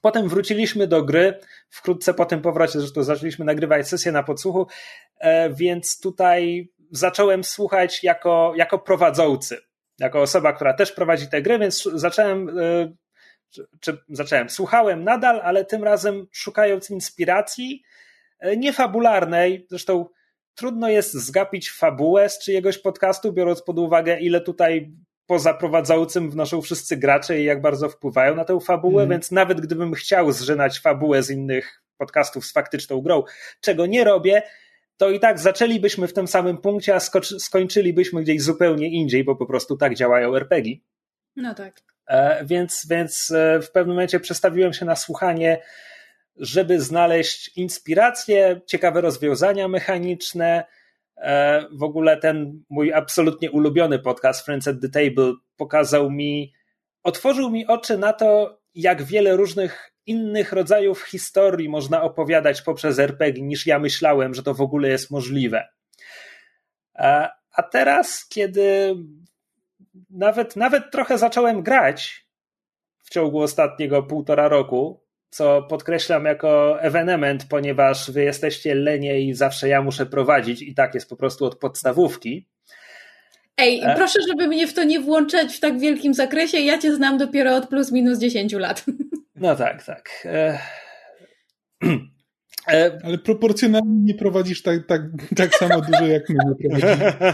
Potem wróciliśmy do gry, wkrótce po tym powrocie zresztą zaczęliśmy nagrywać sesję na podsłuchu, e, więc tutaj zacząłem słuchać jako, jako prowadzący, jako osoba, która też prowadzi tę grę, więc zacząłem, e, czy zacząłem, słuchałem nadal, ale tym razem szukając inspiracji, e, niefabularnej, zresztą trudno jest zgapić fabułę z czyjegoś podcastu, biorąc pod uwagę, ile tutaj poza prowadzącym wnoszą wszyscy gracze i jak bardzo wpływają na tę fabułę, mm. więc nawet gdybym chciał zżynać fabułę z innych podcastów z faktyczną grą, czego nie robię, to i tak zaczęlibyśmy w tym samym punkcie, a skończylibyśmy gdzieś zupełnie indziej, bo po prostu tak działają RPG. No tak. E, więc, więc e, w pewnym momencie przestawiłem się na słuchanie, żeby znaleźć inspiracje, ciekawe rozwiązania mechaniczne, w ogóle ten mój absolutnie ulubiony podcast Friends at the Table pokazał mi, otworzył mi oczy na to, jak wiele różnych innych rodzajów historii można opowiadać poprzez RPG, niż ja myślałem, że to w ogóle jest możliwe. E, a teraz, kiedy nawet, nawet trochę zacząłem grać w ciągu ostatniego półtora roku, co podkreślam jako ewenement, ponieważ wy jesteście lenie i zawsze ja muszę prowadzić i tak jest po prostu od podstawówki. Ej, e? proszę, żeby mnie w to nie włączać w tak wielkim zakresie. Ja cię znam dopiero od plus minus 10 lat. No tak, tak. E... E... Ale proporcjonalnie nie prowadzisz tak, tak, tak samo dużo jak my.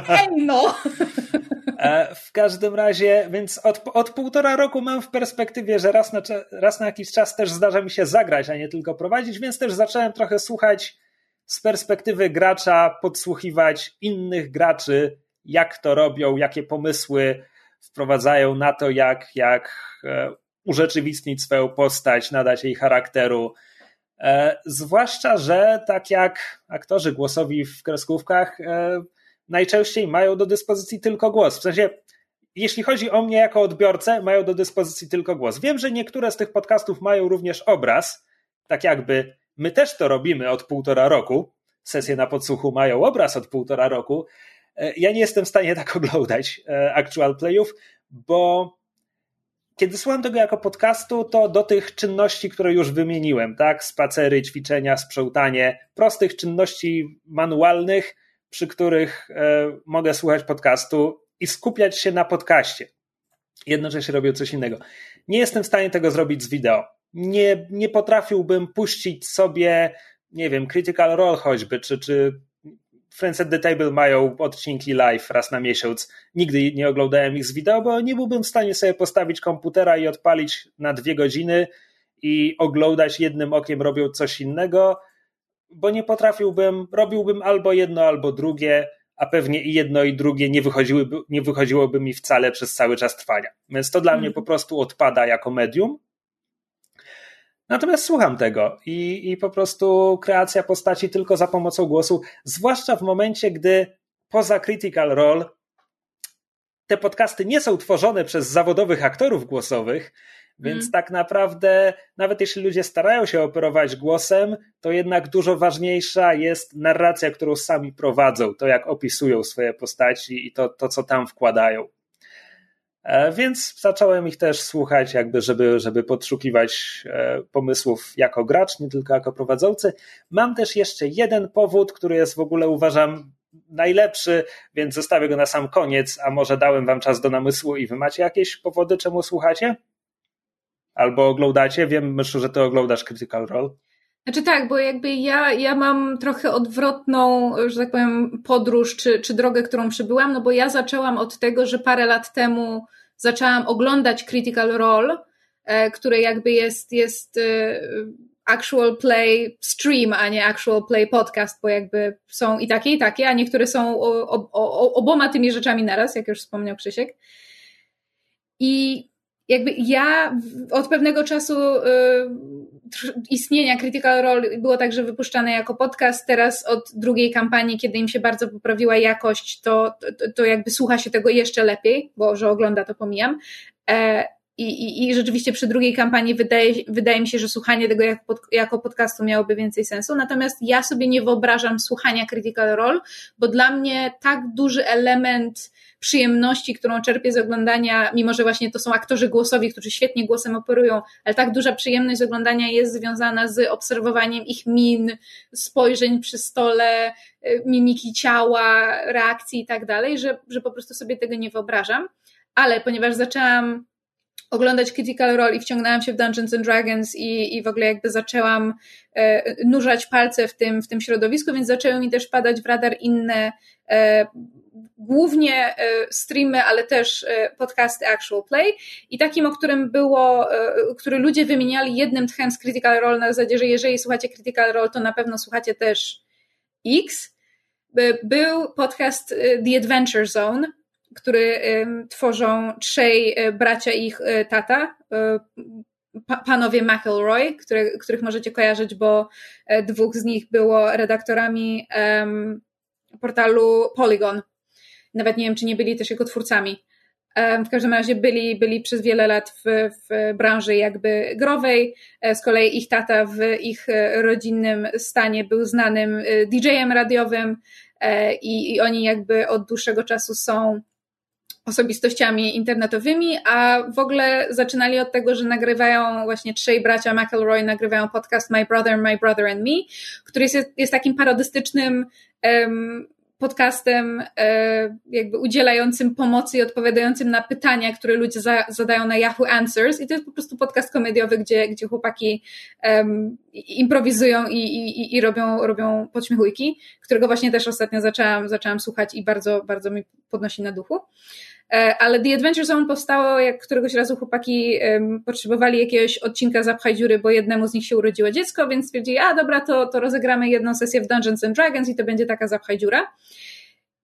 Ej, no! E, w każdym razie, więc od, od półtora roku mam w perspektywie, że raz na, raz na jakiś czas też zdarza mi się zagrać, a nie tylko prowadzić, więc też zacząłem trochę słuchać z perspektywy gracza, podsłuchiwać innych graczy, jak to robią, jakie pomysły wprowadzają na to, jak, jak e, urzeczywistnić swoją postać, nadać jej charakteru. E, zwłaszcza, że tak jak aktorzy głosowi w kreskówkach, najczęściej mają do dyspozycji tylko głos. W sensie, jeśli chodzi o mnie jako odbiorcę, mają do dyspozycji tylko głos. Wiem, że niektóre z tych podcastów mają również obraz, tak jakby my też to robimy od półtora roku. Sesje na podsłuchu mają obraz od półtora roku. E, ja nie jestem w stanie tak oglądać e, actual playów, bo kiedy słucham tego jako podcastu, to do tych czynności, które już wymieniłem, tak? Spacery, ćwiczenia, sprzątanie, prostych czynności manualnych, przy których e, mogę słuchać podcastu i skupiać się na podcaście. Jednocześnie robię coś innego. Nie jestem w stanie tego zrobić z wideo. Nie, nie potrafiłbym puścić sobie, nie wiem, Critical Role choćby, czy, czy Friends at the Table mają odcinki live raz na miesiąc. Nigdy nie oglądałem ich z wideo, bo nie byłbym w stanie sobie postawić komputera i odpalić na dwie godziny i oglądać jednym okiem robią coś innego, bo nie potrafiłbym, robiłbym albo jedno, albo drugie, a pewnie i jedno, i drugie nie, wychodziłyby, nie wychodziłoby mi wcale przez cały czas trwania. Więc to dla mnie mhm. po prostu odpada jako medium. Natomiast słucham tego i, i po prostu kreacja postaci tylko za pomocą głosu, zwłaszcza w momencie, gdy poza Critical Role te podcasty nie są tworzone przez zawodowych aktorów głosowych, więc mm. tak naprawdę, nawet jeśli ludzie starają się operować głosem, to jednak dużo ważniejsza jest narracja, którą sami prowadzą, to jak opisują swoje postaci i to, to co tam wkładają. E, więc zacząłem ich też słuchać, jakby, żeby, żeby podszukiwać e, pomysłów jako gracz, nie tylko jako prowadzący. Mam też jeszcze jeden powód, który jest w ogóle uważam najlepszy, więc zostawię go na sam koniec, a może dałem wam czas do namysłu i wy macie jakieś powody, czemu słuchacie? Albo oglądacie? Wiem, myślę, że ty oglądasz Critical Role. Znaczy tak, bo jakby ja, ja mam trochę odwrotną, że tak powiem, podróż czy, czy drogę, którą przybyłam, no bo ja zaczęłam od tego, że parę lat temu zaczęłam oglądać Critical Role, e, które jakby jest, jest e, actual play stream, a nie actual play podcast, bo jakby są i takie, i takie, a niektóre są o, o, o, oboma tymi rzeczami naraz, jak już wspomniał Krzysiek. I jakby ja od pewnego czasu y, istnienia Critical Role było także wypuszczane jako podcast. Teraz od drugiej kampanii, kiedy im się bardzo poprawiła jakość, to, to, to jakby słucha się tego jeszcze lepiej, bo że ogląda to pomijam. E, i, i, I rzeczywiście przy drugiej kampanii wydaje, wydaje mi się, że słuchanie tego pod, jako podcastu miałoby więcej sensu. Natomiast ja sobie nie wyobrażam słuchania Critical Role, bo dla mnie tak duży element przyjemności, którą czerpię z oglądania, mimo że właśnie to są aktorzy głosowi, którzy świetnie głosem operują, ale tak duża przyjemność z oglądania jest związana z obserwowaniem ich min, spojrzeń przy stole, y, mimiki ciała, reakcji i tak dalej, że, że po prostu sobie tego nie wyobrażam. Ale ponieważ zaczęłam oglądać Critical Role i wciągnęłam się w Dungeons and Dragons i, i w ogóle jakby zaczęłam e, nurzać palce w tym, w tym środowisku, więc zaczęły mi też padać w radar inne e, głównie e, streamy, ale też e, podcasty Actual Play i takim, o którym było, e, który ludzie wymieniali jednym tchem z Critical Role na zasadzie, że jeżeli słuchacie Critical Role, to na pewno słuchacie też X. Był podcast The Adventure Zone, który tworzą trzej bracia ich tata, panowie McElroy, których możecie kojarzyć, bo dwóch z nich było redaktorami portalu Polygon. Nawet nie wiem, czy nie byli też jego twórcami. W każdym razie byli, byli przez wiele lat w, w branży jakby growej. E, z kolei ich tata w ich e, rodzinnym stanie był znanym e, DJ-em radiowym i, i oni jakby od dłuższego czasu są osobistościami internetowymi, a w ogóle zaczynali od tego, że nagrywają właśnie trzej bracia McElroy, nagrywają podcast My Brother, My Brother and Me, który jest, jest takim parodystycznym um, podcastem e, jakby udzielającym pomocy i odpowiadającym na pytania, które ludzie za, zadają na Yahoo Answers i to jest po prostu podcast komediowy, gdzie, gdzie chłopaki um, improwizują i, i, i robią, robią podśmiechujki, którego właśnie też ostatnio zaczęłam, zaczęłam słuchać i bardzo, bardzo mi podnosi na duchu. E, ale The Adventure Zone powstało, jak któregoś razu chłopaki um, potrzebowali jakiegoś odcinka Zapchaj dziury, bo jednemu z nich się urodziło dziecko, więc stwierdzili, a dobra, to, to rozegramy jedną sesję w Dungeons and Dragons i to będzie taka Zapchaj dziura.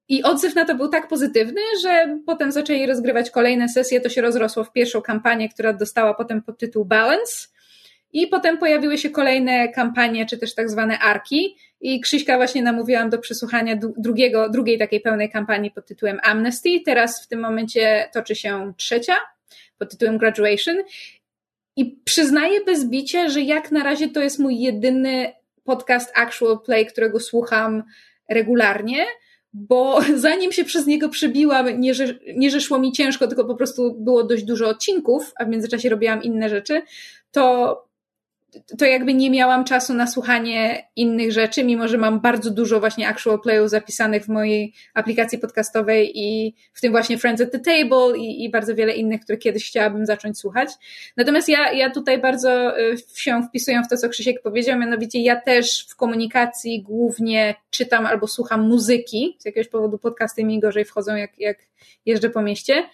I odzew na to był tak pozytywny, że potem zaczęli rozgrywać kolejne sesje, to się rozrosło w pierwszą kampanię, która dostała potem podtytuł Balance. I potem pojawiły się kolejne kampanie, czy też tak zwane arki. I Krzyśka właśnie namówiłam do przesłuchania drugiego, drugiej takiej pełnej kampanii pod tytułem Amnesty. Teraz w tym momencie toczy się trzecia pod tytułem Graduation. I przyznaję bez bicia, że jak na razie to jest mój jedyny podcast Actual Play, którego słucham regularnie, bo zanim się przez niego przebiłam, nie że, nie że szło mi ciężko, tylko po prostu było dość dużo odcinków, a w międzyczasie robiłam inne rzeczy, to to jakby nie miałam czasu na słuchanie innych rzeczy, mimo że mam bardzo dużo właśnie actual playów zapisanych w mojej aplikacji podcastowej i w tym właśnie Friends at the Table i, i bardzo wiele innych, które kiedyś chciałabym zacząć słuchać. Natomiast ja, ja tutaj bardzo y, się wpisuję w to, co Krzysiek powiedział, mianowicie ja też w komunikacji głównie czytam albo słucham muzyki. Z jakiegoś powodu podcasty mi gorzej wchodzą, jak, jak jeżdżę po mieście.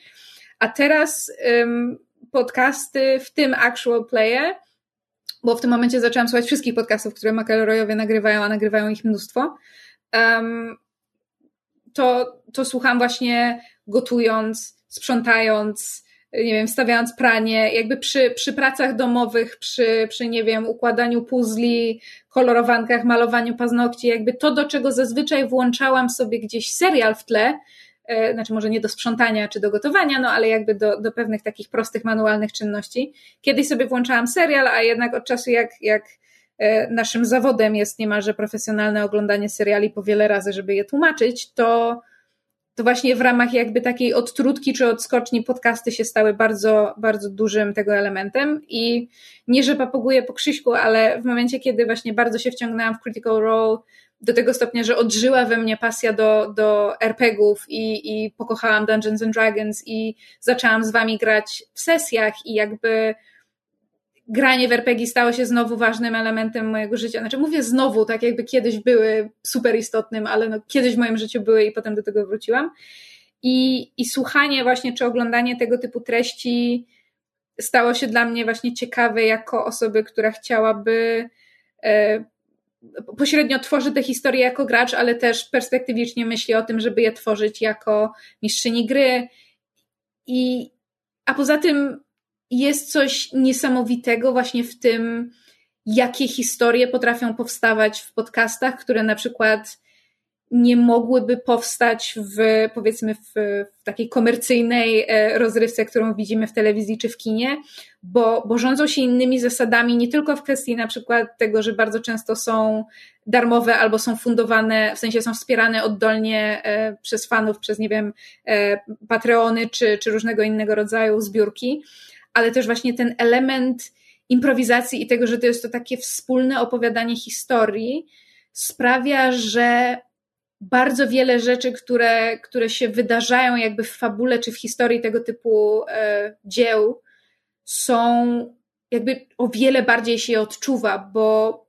A teraz um, podcasty, w tym actual playe, bo w tym momencie zaczęłam słuchać wszystkich podcastów, które McElroyowie nagrywają, a nagrywają ich mnóstwo, um, to, to słucham właśnie gotując, sprzątając, nie wiem, stawiając pranie, jakby przy, przy pracach domowych, przy, przy, nie wiem, układaniu puzli, kolorowankach, malowaniu paznokci, jakby to, do czego zazwyczaj włączałam sobie gdzieś serial w tle, znaczy może nie do sprzątania czy do gotowania, no ale jakby do, do pewnych takich prostych, manualnych czynności. Kiedyś sobie włączałam serial, a jednak od czasu jak, jak e, naszym zawodem jest niemalże profesjonalne oglądanie seriali po wiele razy, żeby je tłumaczyć, to to właśnie w ramach jakby takiej odtrutki czy odskoczni podcasty się stały bardzo, bardzo dużym tego elementem i nie, że papuguję po Krzyśku, ale w momencie, kiedy właśnie bardzo się wciągnęłam w Critical Role do tego stopnia, że odżyła we mnie pasja do, do RPGów i, i pokochałam Dungeons and Dragons i zaczęłam z wami grać w sesjach i jakby granie w RPG stało się znowu ważnym elementem mojego życia. Znaczy mówię znowu, tak jakby kiedyś były super istotnym, ale no, kiedyś w moim życiu były i potem do tego wróciłam. I, I słuchanie właśnie, czy oglądanie tego typu treści stało się dla mnie właśnie ciekawe jako osoby, która chciałaby e, pośrednio tworzy te historie jako gracz, ale też perspektywicznie myśli o tym, żeby je tworzyć jako mistrzyni gry. I, a poza tym jest coś niesamowitego właśnie w tym, jakie historie potrafią powstawać w podcastach, które na przykład nie mogłyby powstać w, powiedzmy, w, w, takiej komercyjnej e, rozrywce, którą widzimy w telewizji czy w kinie, bo, bo rządzą się innymi zasadami, nie tylko w kwestii na przykład tego, że bardzo często są darmowe albo są fundowane, w sensie są wspierane oddolnie e, przez fanów, przez, nie wiem, e, Patreony czy, czy różnego innego rodzaju zbiórki, ale też właśnie ten element improwizacji i tego, że to jest to takie wspólne opowiadanie historii, sprawia, że bardzo wiele rzeczy, które, które się wydarzają jakby w fabule czy w historii tego typu e, dzieł, są jakby o wiele bardziej się je odczuwa, bo,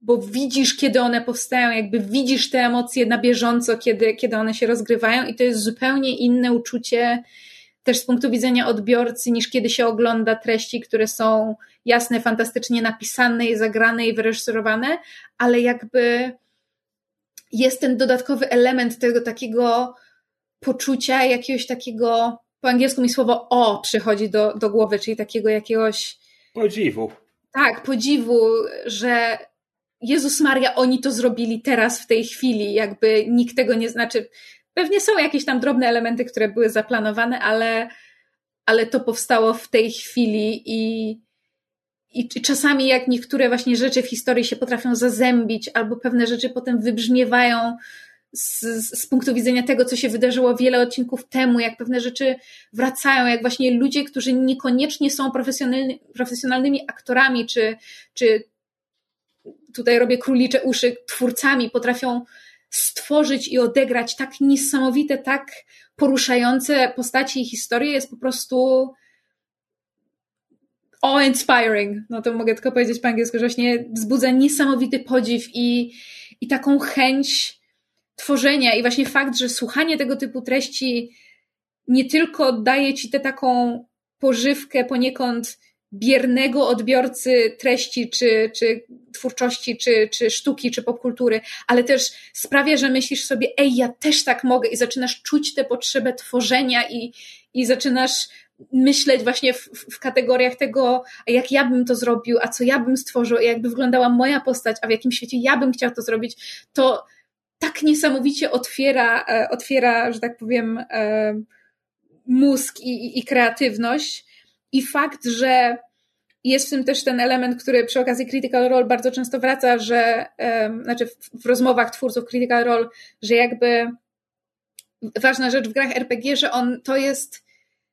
bo widzisz, kiedy one powstają, jakby widzisz te emocje na bieżąco, kiedy, kiedy one się rozgrywają, i to jest zupełnie inne uczucie też z punktu widzenia odbiorcy, niż kiedy się ogląda treści, które są jasne, fantastycznie napisane i zagrane i wyreżyserowane, ale jakby jest ten dodatkowy element tego takiego poczucia, jakiegoś takiego, po angielsku mi słowo o przychodzi do, do głowy, czyli takiego jakiegoś. Podziwu. Tak, podziwu, że Jezus Maria, oni to zrobili teraz w tej chwili, jakby nikt tego nie znaczy. Pewnie są jakieś tam drobne elementy, które były zaplanowane, ale, ale to powstało w tej chwili i, i, i czasami jak niektóre właśnie rzeczy w historii się potrafią zazębić, albo pewne rzeczy potem wybrzmiewają z, z, punktu widzenia tego, co się wydarzyło wiele odcinków temu, jak pewne rzeczy wracają, jak właśnie ludzie, którzy niekoniecznie są profesjonalny, profesjonalnymi aktorami, czy, czy tutaj robię królicze uszy, twórcami, potrafią stworzyć i odegrać tak niesamowite, tak poruszające postaci i historie. Jest po prostu awe-inspiring. No to mogę tylko powiedzieć po angielsku, że właśnie wzbudza niesamowity podziw i, i taką chęć tworzenia i właśnie fakt, że słuchanie tego typu treści nie tylko daje ci tę taką pożywkę poniekąd biernego odbiorcy treści, czy, czy twórczości, czy, czy sztuki, czy popkultury, ale też sprawia, że myślisz sobie, ej, ja też tak mogę i zaczynasz czuć tę potrzebę tworzenia i, i zaczynasz myśleć właśnie w, w kategoriach tego, jak ja bym to zrobił, a co ja bym stworzył, jakby wyglądała moja postać, a w jakim świecie ja bym chciał to zrobić, to tak niesamowicie otwiera, e, otwiera, że tak powiem, e, mózg i, i, kreatywność, i fakt, że jest w tym też ten element, który przy okazji Critical Role bardzo często wraca, że um, znaczy w, w, rozmowach twórców Critical Role, że jakby ważna rzecz w grach RPG, że on to jest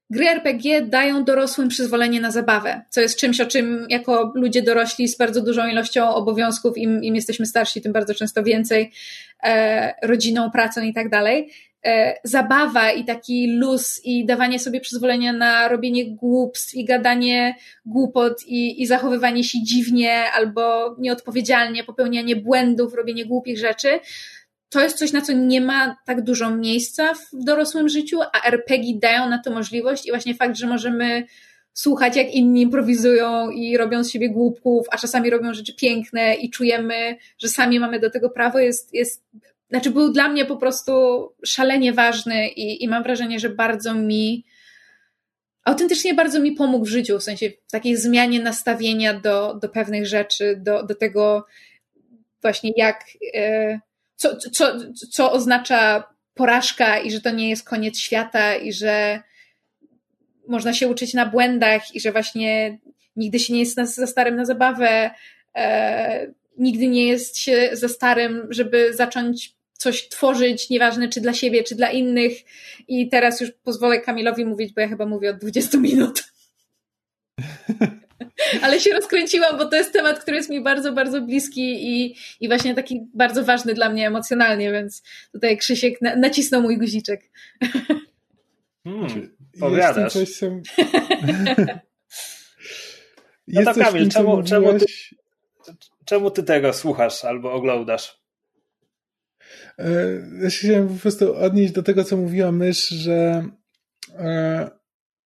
gry RPG dają dorosłym przyzwolenie na zabawę, co jest czymś, o czym jako ludzie dorośli z bardzo dużą ilością obowiązków, im, im jesteśmy starsi, tym bardzo często więcej, e, rodziną, pracą i tak dalej, E, zabawa i taki luz i dawanie sobie przyzwolenia na robienie głupstw i gadanie głupot i, i zachowywanie się dziwnie albo nieodpowiedzialnie, popełnianie błędów, robienie głupich rzeczy, to jest coś, na co nie ma tak dużo miejsca w dorosłym życiu, a RPG dają na to możliwość i właśnie fakt, że możemy słuchać, jak inni improwizują i robią z siebie głupków, a czasami robią rzeczy piękne i czujemy, że sami mamy do tego prawo, jest, jest znaczy był dla mnie po prostu szalenie ważny i, i mam wrażenie, że bardzo mi autentycznie bardzo mi pomógł w życiu, w sensie w takiej zmianie nastawienia do, do pewnych rzeczy, do, do tego właśnie jak, e, co, co, co oznacza porażka i że to nie jest koniec świata i że można się uczyć na błędach i że właśnie nigdy się nie jest za starym na zabawę, e, nigdy nie jest się za starym, żeby zacząć coś tworzyć, nieważne czy dla siebie, czy dla innych. I teraz już pozwolę Kamilowi mówić, bo ja chyba mówię od 20 minut. Ale się rozkręciłam, bo to jest temat, który jest mi bardzo, bardzo bliski i, i właśnie taki bardzo ważny dla mnie emocjonalnie, więc tutaj Krzysiek na, nacisnął mój guziczek. Hmm, powiadasz. Jestem no to Kamil, czemu, czemu, ty, czemu ty tego słuchasz albo oglądasz? E, ja się chciałem po prostu odnieść do tego, co mówiła mysz, że,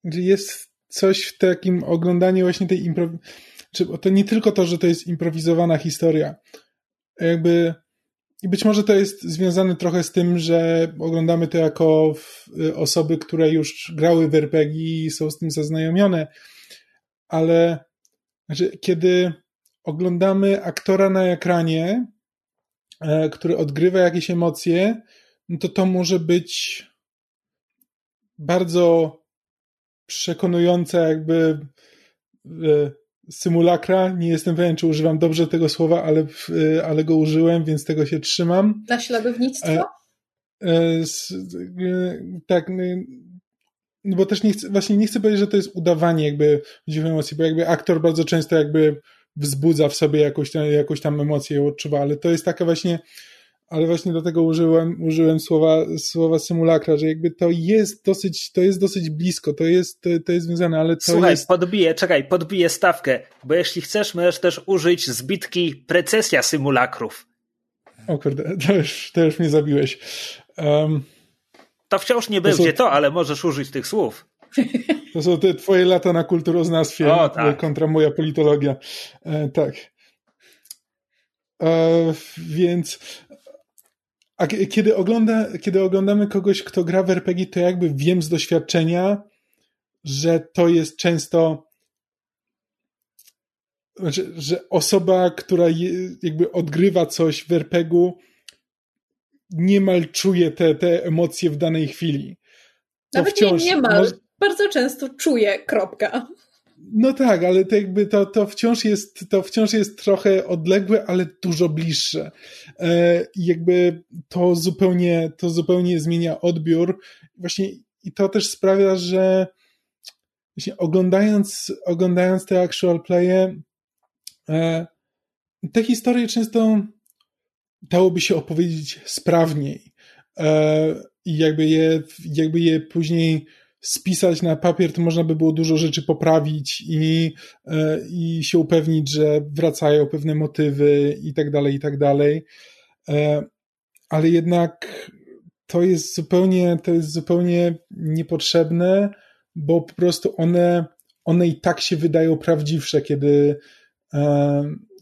że jest coś w takim oglądaniu właśnie tej improwizacji. To nie tylko to, że to jest improwizowana historia. Jakby i być może to jest związane trochę z tym, że oglądamy to jako osoby, które już grały w RPG i są z tym zaznajomione, ale znaczy, kiedy oglądamy aktora na ekranie, e, który odgrywa jakieś emocje, no to to może być bardzo przekonujące jakby e, symulakra. Nie jestem pewien, czy używam dobrze tego słowa, ale, e, ale go użyłem, więc tego się trzymam. Naśladownictwo? tak, no bo też nie chcę, właśnie nie chcę powiedzieć, że to jest udawanie jakby emocji, bo jakby aktor bardzo często jakby wzbudza w sobie jakąś tam, jakąś tam emocję i odczuwa, ale to jest taka właśnie, ale właśnie do tego użyłem, użyłem słowa, słowa symulakra, że jakby to jest dosyć, to jest dosyć blisko, to jest, to, jest związane, ale to Słuchaj, jest... podbiję, czekaj, podbiję stawkę, bo jeśli chcesz, możesz też użyć zbitki precesja symulakrów. O kurde, to już, to już mnie zabiłeś. Um, to wciąż nie to będzie są... to, ale możesz użyć tych słów. To są te twoje lata na kulturoznawstwie o, tak. kontra moja politologia. E, tak. E, więc a kiedy, ogląda, kiedy oglądamy kogoś, kto gra w RPG, to jakby wiem z doświadczenia, że to jest często znaczy, że osoba, która je, jakby odgrywa coś w RPG-u, niemal czuje te, te emocje w danej chwili. To Nawet wciąż, nie niemal, może... bardzo często czuje, kropka. No tak, ale to jakby to, to, wciąż jest, to wciąż jest trochę odległe, ale dużo bliższe. E, jakby to zupełnie, to zupełnie zmienia odbiór. Właśnie i to też sprawia, że właśnie oglądając, oglądając te actual playe, e, te historie często dałoby się opowiedzieć sprawniej e, i jakby je, jakby je później spisać na papier, to można by było dużo rzeczy poprawić i, e, i się upewnić, że wracają pewne motywy i tak dalej, i tak dalej. E, ale jednak to jest zupełnie, to jest zupełnie niepotrzebne, bo po prostu one, one i tak się wydają prawdziwsze, kiedy,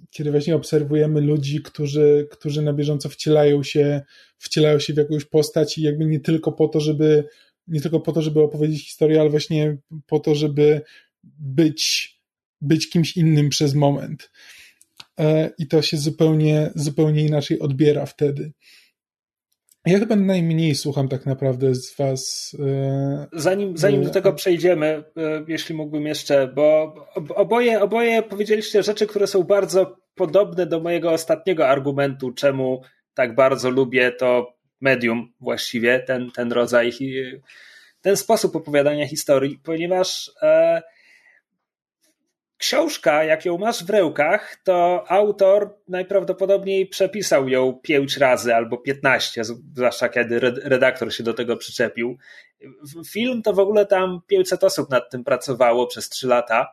kiedy właśnie obserwujemy ludzi, którzy, którzy na bieżąco wcielają się, wcielają się w jakąś postać i jakby nie tylko po to, żeby nie tylko po to, żeby opowiedzieć historię, ale właśnie po to, żeby być, być kimś innym przez moment. E, I to się zupełnie, zupełnie inaczej odbiera wtedy. Ja chyba najmniej słucham tak naprawdę z Was. E, zanim, zanim do tego przejdziemy, e, jeśli mógłbym jeszcze, bo oboje, oboje powiedzieliście rzeczy, które są bardzo podobne do mojego ostatniego argumentu, czemu tak bardzo lubię to medium właściwie, ten, ten rodzaj, ten sposób opowiadania historii, ponieważ e, książka, jak ją masz w rękach, to autor najprawdopodobniej przepisał ją pięć razy albo piętnaście, zwłaszcza kiedy redaktor się do tego przyczepił. Film to w ogóle tam 500 osób nad tym pracowało przez trzy lata.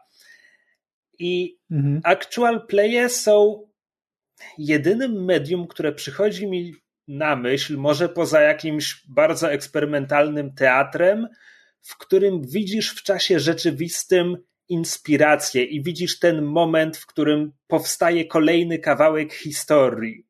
I mhm. actual playe są jedynym medium, które przychodzi mi na myśl, może poza jakimś bardzo eksperymentalnym teatrem, w którym widzisz w czasie rzeczywistym inspirację i widzisz ten moment, w którym powstaje kolejny kawałek historii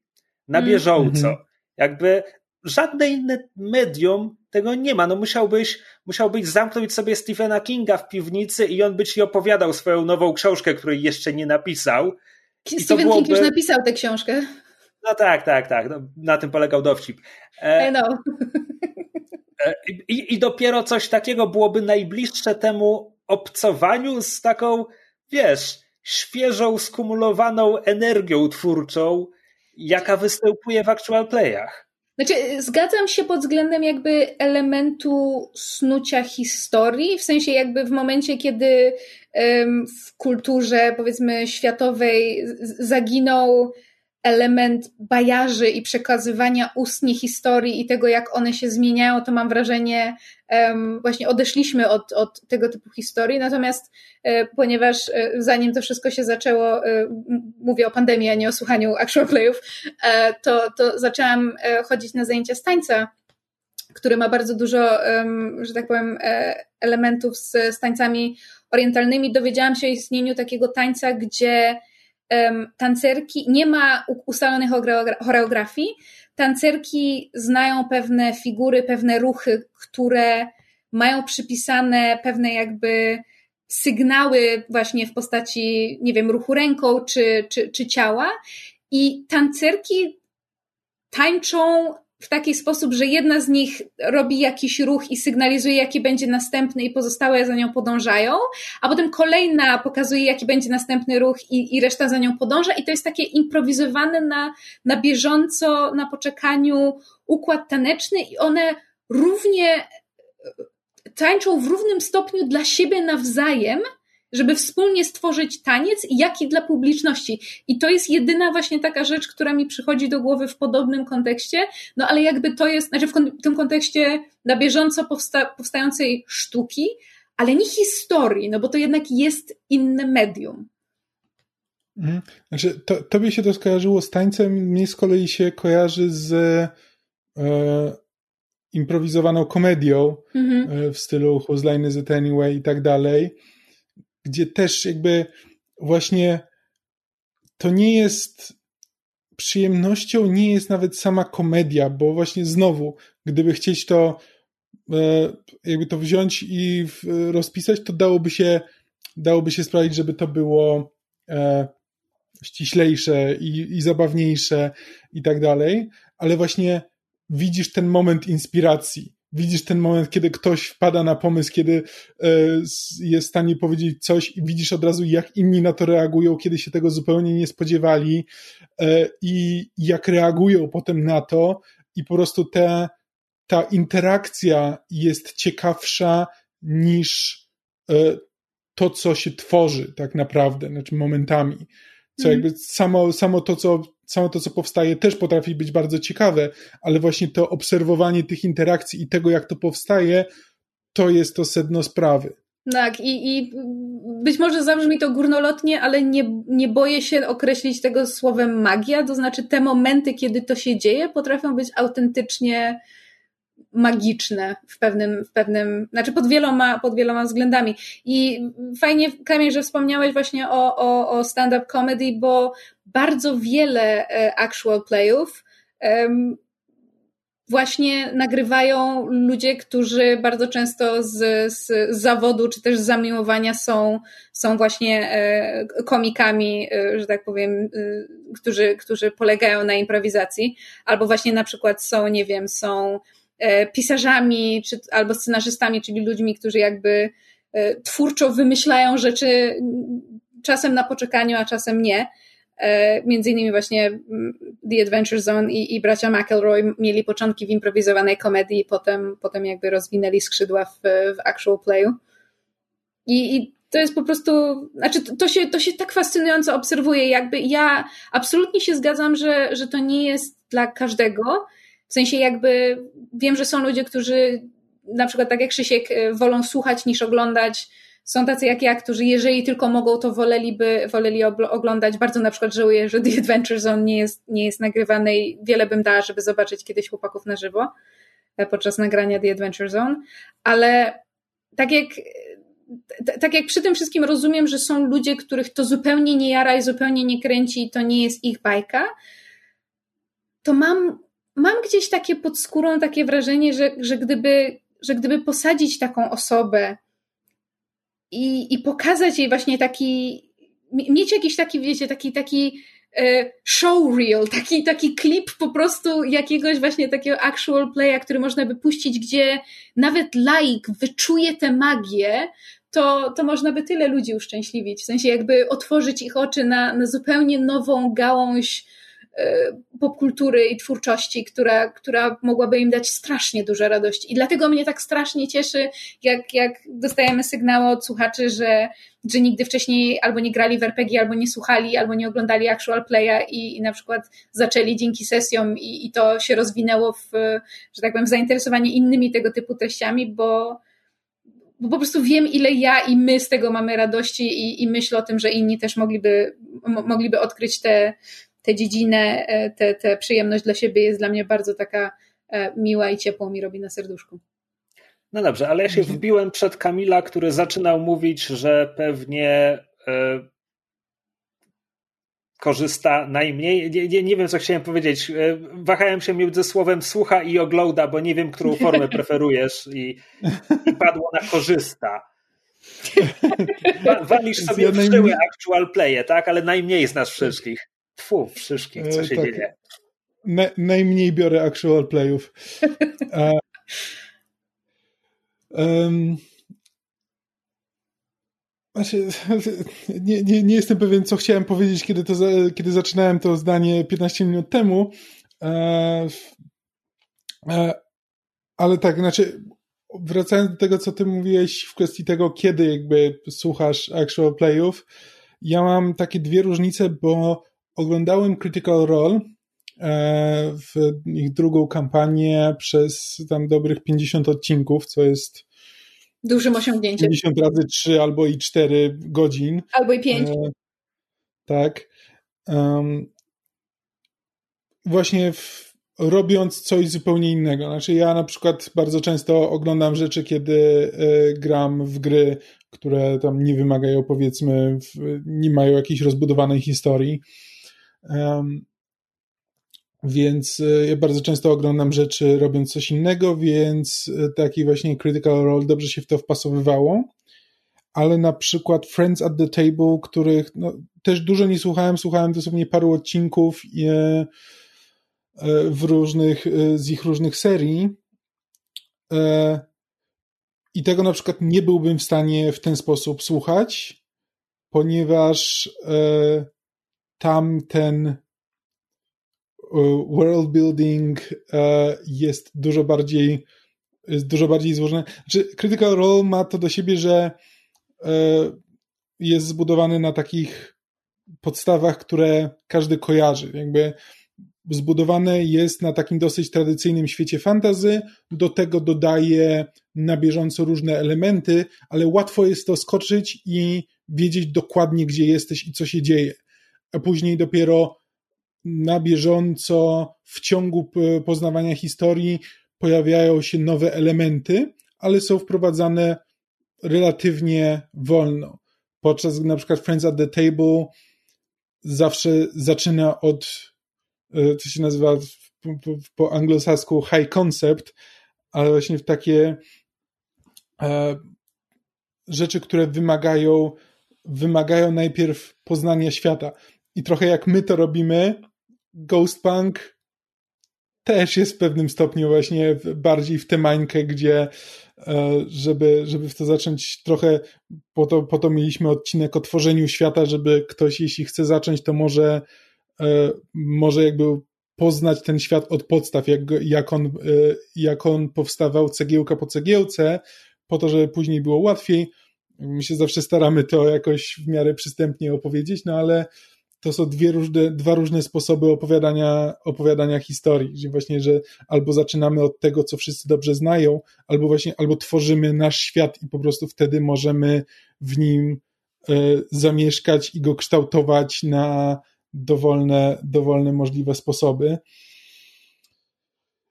na mm. bieżąco. Mm -hmm. Jakby żadne inne medium tego nie ma. No musiałbyś, musiałbyś zamknąć sobie Stephena Kinga w piwnicy i on by ci opowiadał swoją nową książkę, której jeszcze nie napisał. Stephen byłoby... King już napisał tę książkę. No tak, tak, tak. No, na tym polegał dowcip. E, know. E, I, I dopiero coś takiego byłoby najbliższe temu obcowaniu z taką, wiesz, świeżą, skumulowaną energią twórczą, jaka występuje w actual playach. Znaczy, zgadzam się pod względem jakby elementu snucia historii, w sensie jakby w momencie, kiedy w kulturze powiedzmy światowej zaginął element bajarzy i przekazywania ustnie historii i tego, jak one się zmieniają, to mam wrażenie, um, właśnie odeszliśmy od, od tego typu historii. Natomiast e, ponieważ e, zanim to wszystko się zaczęło, e, mówię o pandemii, a nie o słuchaniu actual playów, e, to, to zaczęłam e, chodzić na zajęcia z tańca, który ma bardzo dużo, że tak powiem, e, elementów z, z tańcami orientalnymi. Dowiedziałam się o istnieniu takiego tańca, gdzie tancerki, nie ma ustalonych choreografii, tancerki znają pewne figury, pewne ruchy, które mają przypisane pewne jakby sygnały właśnie w postaci, nie wiem, ruchu ręką czy, czy, czy ciała. I tancerki tańczą w taki sposób, że jedna z nich robi jakiś ruch i sygnalizuje, jaki będzie następny, i pozostałe za nią podążają, a potem kolejna pokazuje, jaki będzie następny ruch, i, i reszta za nią podąża. I to jest takie improwizowane na, na bieżąco, na poczekaniu układ taneczny, i one równie tańczą w równym stopniu dla siebie nawzajem, żeby wspólnie stworzyć taniec, jak i dla publiczności. I to jest jedyna właśnie taka rzecz, która mi przychodzi do głowy w podobnym kontekście, no ale jakby to jest, znaczy w tym kontekście na bieżąco powsta powstającej sztuki, ale nie historii, no bo to jednak jest inne medium. Mhm. Znaczy, to, tobie się to skojarzyło z tańcem, mnie z kolei się kojarzy z e, improwizowaną komedią mhm. e, w stylu Whose Line Is It Anyway i tak dalej gdzie też jakby właśnie to nie jest przyjemnością, nie jest nawet sama komedia, bo właśnie znowu, gdyby chcieć to e, jakby to wziąć i rozpisać, to dałoby się dałoby się sprawić, żeby to było e, ściślejsze i, i zabawniejsze i tak dalej, ale właśnie widzisz ten moment inspiracji widzisz ten moment, kiedy ktoś wpada na pomysł, kiedy e, jest w stanie powiedzieć coś i widzisz od razu, jak inni na to reagują, kiedy się tego zupełnie nie spodziewali e, i jak reagują potem na to i po prostu te, ta interakcja jest ciekawsza niż e, to, co się tworzy tak naprawdę, znaczy momentami. Co mhm. jakby samo, samo to, co samo to, co powstaje, też potrafi być bardzo ciekawe, ale właśnie to obserwowanie tych interakcji i tego, jak to powstaje, to jest to sedno sprawy. Tak, i, i być może zabrzmi to górnolotnie, ale nie, nie boję się określić tego słowem magia, to znaczy te momenty, kiedy to się dzieje, potrafią być autentycznie magiczne w pewnym, w pewnym, znaczy pod wieloma, pod wieloma względami. I fajnie, Kamil, że wspomniałeś właśnie o, o, o stand-up comedy, bo bardzo wiele e, actual playów um, właśnie nagrywają ludzie, którzy bardzo często z, z zawodu czy też z zamiłowania są, są właśnie e, komikami, e, że tak powiem, którzy, którzy polegają na improwizacji, albo właśnie na przykład są, nie wiem, są pisarzami czy, albo scenarzystami, czyli ludźmi, którzy jakby twórczo wymyślają rzeczy czasem na poczekaniu, a czasem nie. E, między innymi właśnie mm, The Adventure Zone i, i bracia McElroy mieli początki w improwizowanej komedii, potem, potem jakby rozwinęli skrzydła w, w actual playu. I, I, to jest po prostu, znaczy to się, to się tak fascynująco obserwuje, jakby ja absolutnie się zgadzam, że, że to nie jest dla każdego, w sensie jakby wiem, że są ludzie, którzy na przykład tak jak Krzysiek e, wolą słuchać niż oglądać, są tacy jak ja, którzy jeżeli tylko mogą, to woleliby, woleli oglądać. Bardzo na przykład żałuję, że The Adventure Zone nie jest, nie jest nagrywany i wiele bym dała, żeby zobaczyć kiedyś chłopaków na żywo e, podczas nagrania The Adventure Zone, ale tak jak tak jak przy tym wszystkim rozumiem, że są ludzie, których to zupełnie nie jara i zupełnie nie kręci i to nie jest ich bajka, to mam mam gdzieś takie pod skórą takie wrażenie, że, że, gdyby, że gdyby posadzić taką osobę i, i pokazać jej właśnie taki, mieć jakiś taki, wiecie, taki, taki e, showreel, taki, taki klip po prostu jakiegoś właśnie takiego actual playa, który można by puścić, gdzie nawet laik wyczuje tę magię, to, to można by tyle ludzi uszczęśliwić. W sensie jakby otworzyć ich oczy na, na zupełnie nową gałąź popkultury i twórczości, która, która mogłaby im dać strasznie dużo radości. I dlatego mnie tak strasznie cieszy, jak, jak dostajemy sygnały od słuchaczy, że, że nigdy wcześniej albo nie grali w RPG, albo nie słuchali, albo nie oglądali actual playa i, i na przykład zaczęli dzięki sesjom i, i to się rozwinęło w, że tak powiem, w zainteresowanie innymi tego typu treściami, bo, bo po prostu wiem, ile ja i my z tego mamy radości i, i myślę o tym, że inni też mogliby, mogliby odkryć te, te dziedzinę, e, tę te, te przyjemność dla siebie jest dla mnie bardzo taka e, miła i ciepło mi robi na serduszku. No dobrze, ale ja się wbiłem przed Kamila, który zaczynał mówić, że pewnie e, korzysta najmniej. Nie, nie, nie, wiem, co chciałem powiedzieć. E, wahałem się między słowem słucha i ogląda, bo nie wiem, którą formę preferujesz i, i padło na korzysta. Walisz sobie w żyły actual playe, tak? Ale najmniej z nas wszystkich. Tfu, wszystkich, co e, się tak. dzieje. Na, najmniej biorę actual playów. um, Znaczy, nie, nie, nie jestem pewien, co chciałem powiedzieć, kiedy, to, kiedy zaczynałem to zdanie 15 minut temu. E, e, ale tak, znaczy, wracając do tego, co ty mówiłeś w kwestii tego, kiedy jakby słuchasz actual playów, ja mam takie dwie różnice, bo oglądałem Critical Role e, w ich drugą kampanię przez tam dobrych 50 odcinków, co jest Dużym osiągnięciem. 50 razy 3 albo i 4 godzin. Albo i 5. E, tak. Um, właśnie w, robiąc coś zupełnie innego. Znaczy ja na przykład bardzo często oglądam rzeczy, kiedy e, gram w gry, które tam nie wymagają powiedzmy, w, nie mają jakiejś rozbudowanej historii. Więc e, ja bardzo często oglądam rzeczy robiąc coś innego, więc e, taki właśnie Critical Role dobrze się w to wpasowywało. Ale na przykład Friends at the Table, których no, też dużo nie słuchałem, słuchałem dosłownie paru odcinków e, w różnych, z ich różnych serii. I tego na przykład nie byłbym w stanie w ten sposób słuchać, ponieważ tam ten E, world building e, jest dużo bardziej jest dużo bardziej złożone. Znaczy, Critical Role ma to do siebie, że e, jest zbudowany na takich podstawach, które każdy kojarzy. Jakby zbudowane jest na takim dosyć tradycyjnym świecie fantazy, do tego dodaje na bieżąco różne elementy, ale łatwo jest to skoczyć i wiedzieć dokładnie, gdzie jesteś i co się dzieje. A później dopiero na bieżąco w ciągu poznawania historii pojawiają się nowe elementy, ale są wprowadzane relatywnie wolno. Podczas na przykład Friends at the Table zawsze zaczyna od, e, co się nazywa po, po anglosasku high concept, ale właśnie w takie e, rzeczy, które wymagają, wymagają najpierw poznania świata. I trochę jak my to robimy, Ghostpunk też jest w pewnym stopniu właśnie bardziej w tę mańkę, gdzie e, żeby, żeby w to zacząć trochę, po to, po to mieliśmy odcinek o tworzeniu świata, żeby ktoś, jeśli chce zacząć, to może, e, może jakby poznać ten świat od podstaw, jak, jak, on, e, jak on powstawał cegiełka po cegiełce, po to, żeby później było łatwiej. My się zawsze staramy to jakoś w miarę przystępnie opowiedzieć, no ale to są dwie różne, dwa różne sposoby opowiadania, opowiadania historii, że właśnie, że albo zaczynamy od tego, co wszyscy dobrze znają, albo właśnie, albo tworzymy nasz świat i po prostu wtedy możemy w nim e, zamieszkać i go kształtować na dowolne, dowolne możliwe sposoby.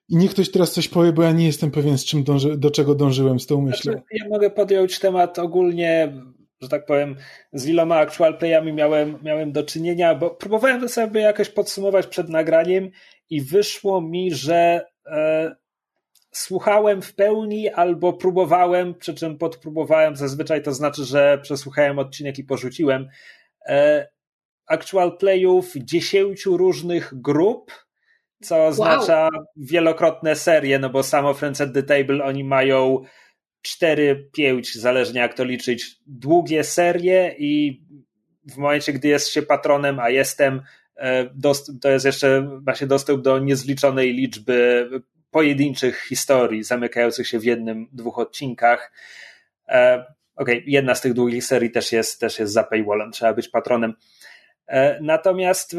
I niech ktoś teraz coś powie, bo ja nie jestem pewien, z czym dąży, do czego dążyłem z tą myślą. Znaczy, ja mogę podjąć temat ogólnie że tak powiem, z iloma actual playami miałem, miałem do czynienia, bo próbowałem to sobie jakoś podsumować przed nagraniem i wyszło mi, że e, słuchałem w pełni albo próbowałem, przy czym podpróbowałem, zazwyczaj to znaczy, że przesłuchałem odcinek i porzuciłem, e, actual playów dziesięciu różnych grup, co oznacza wow. wielokrotne serie, no bo samo Friends at the Table oni mają cztery, pięć, zależnie jak to liczyć, długie serie i w momencie, gdy jest się patronem, a jestem, e, to jest jeszcze, ma się dostęp do niezliczonej liczby pojedynczych historii zamykających się w jednym, dwóch odcinkach. E, okej, okay, jedna z tych długich serii też jest, też jest za paywallem, trzeba być patronem. E, natomiast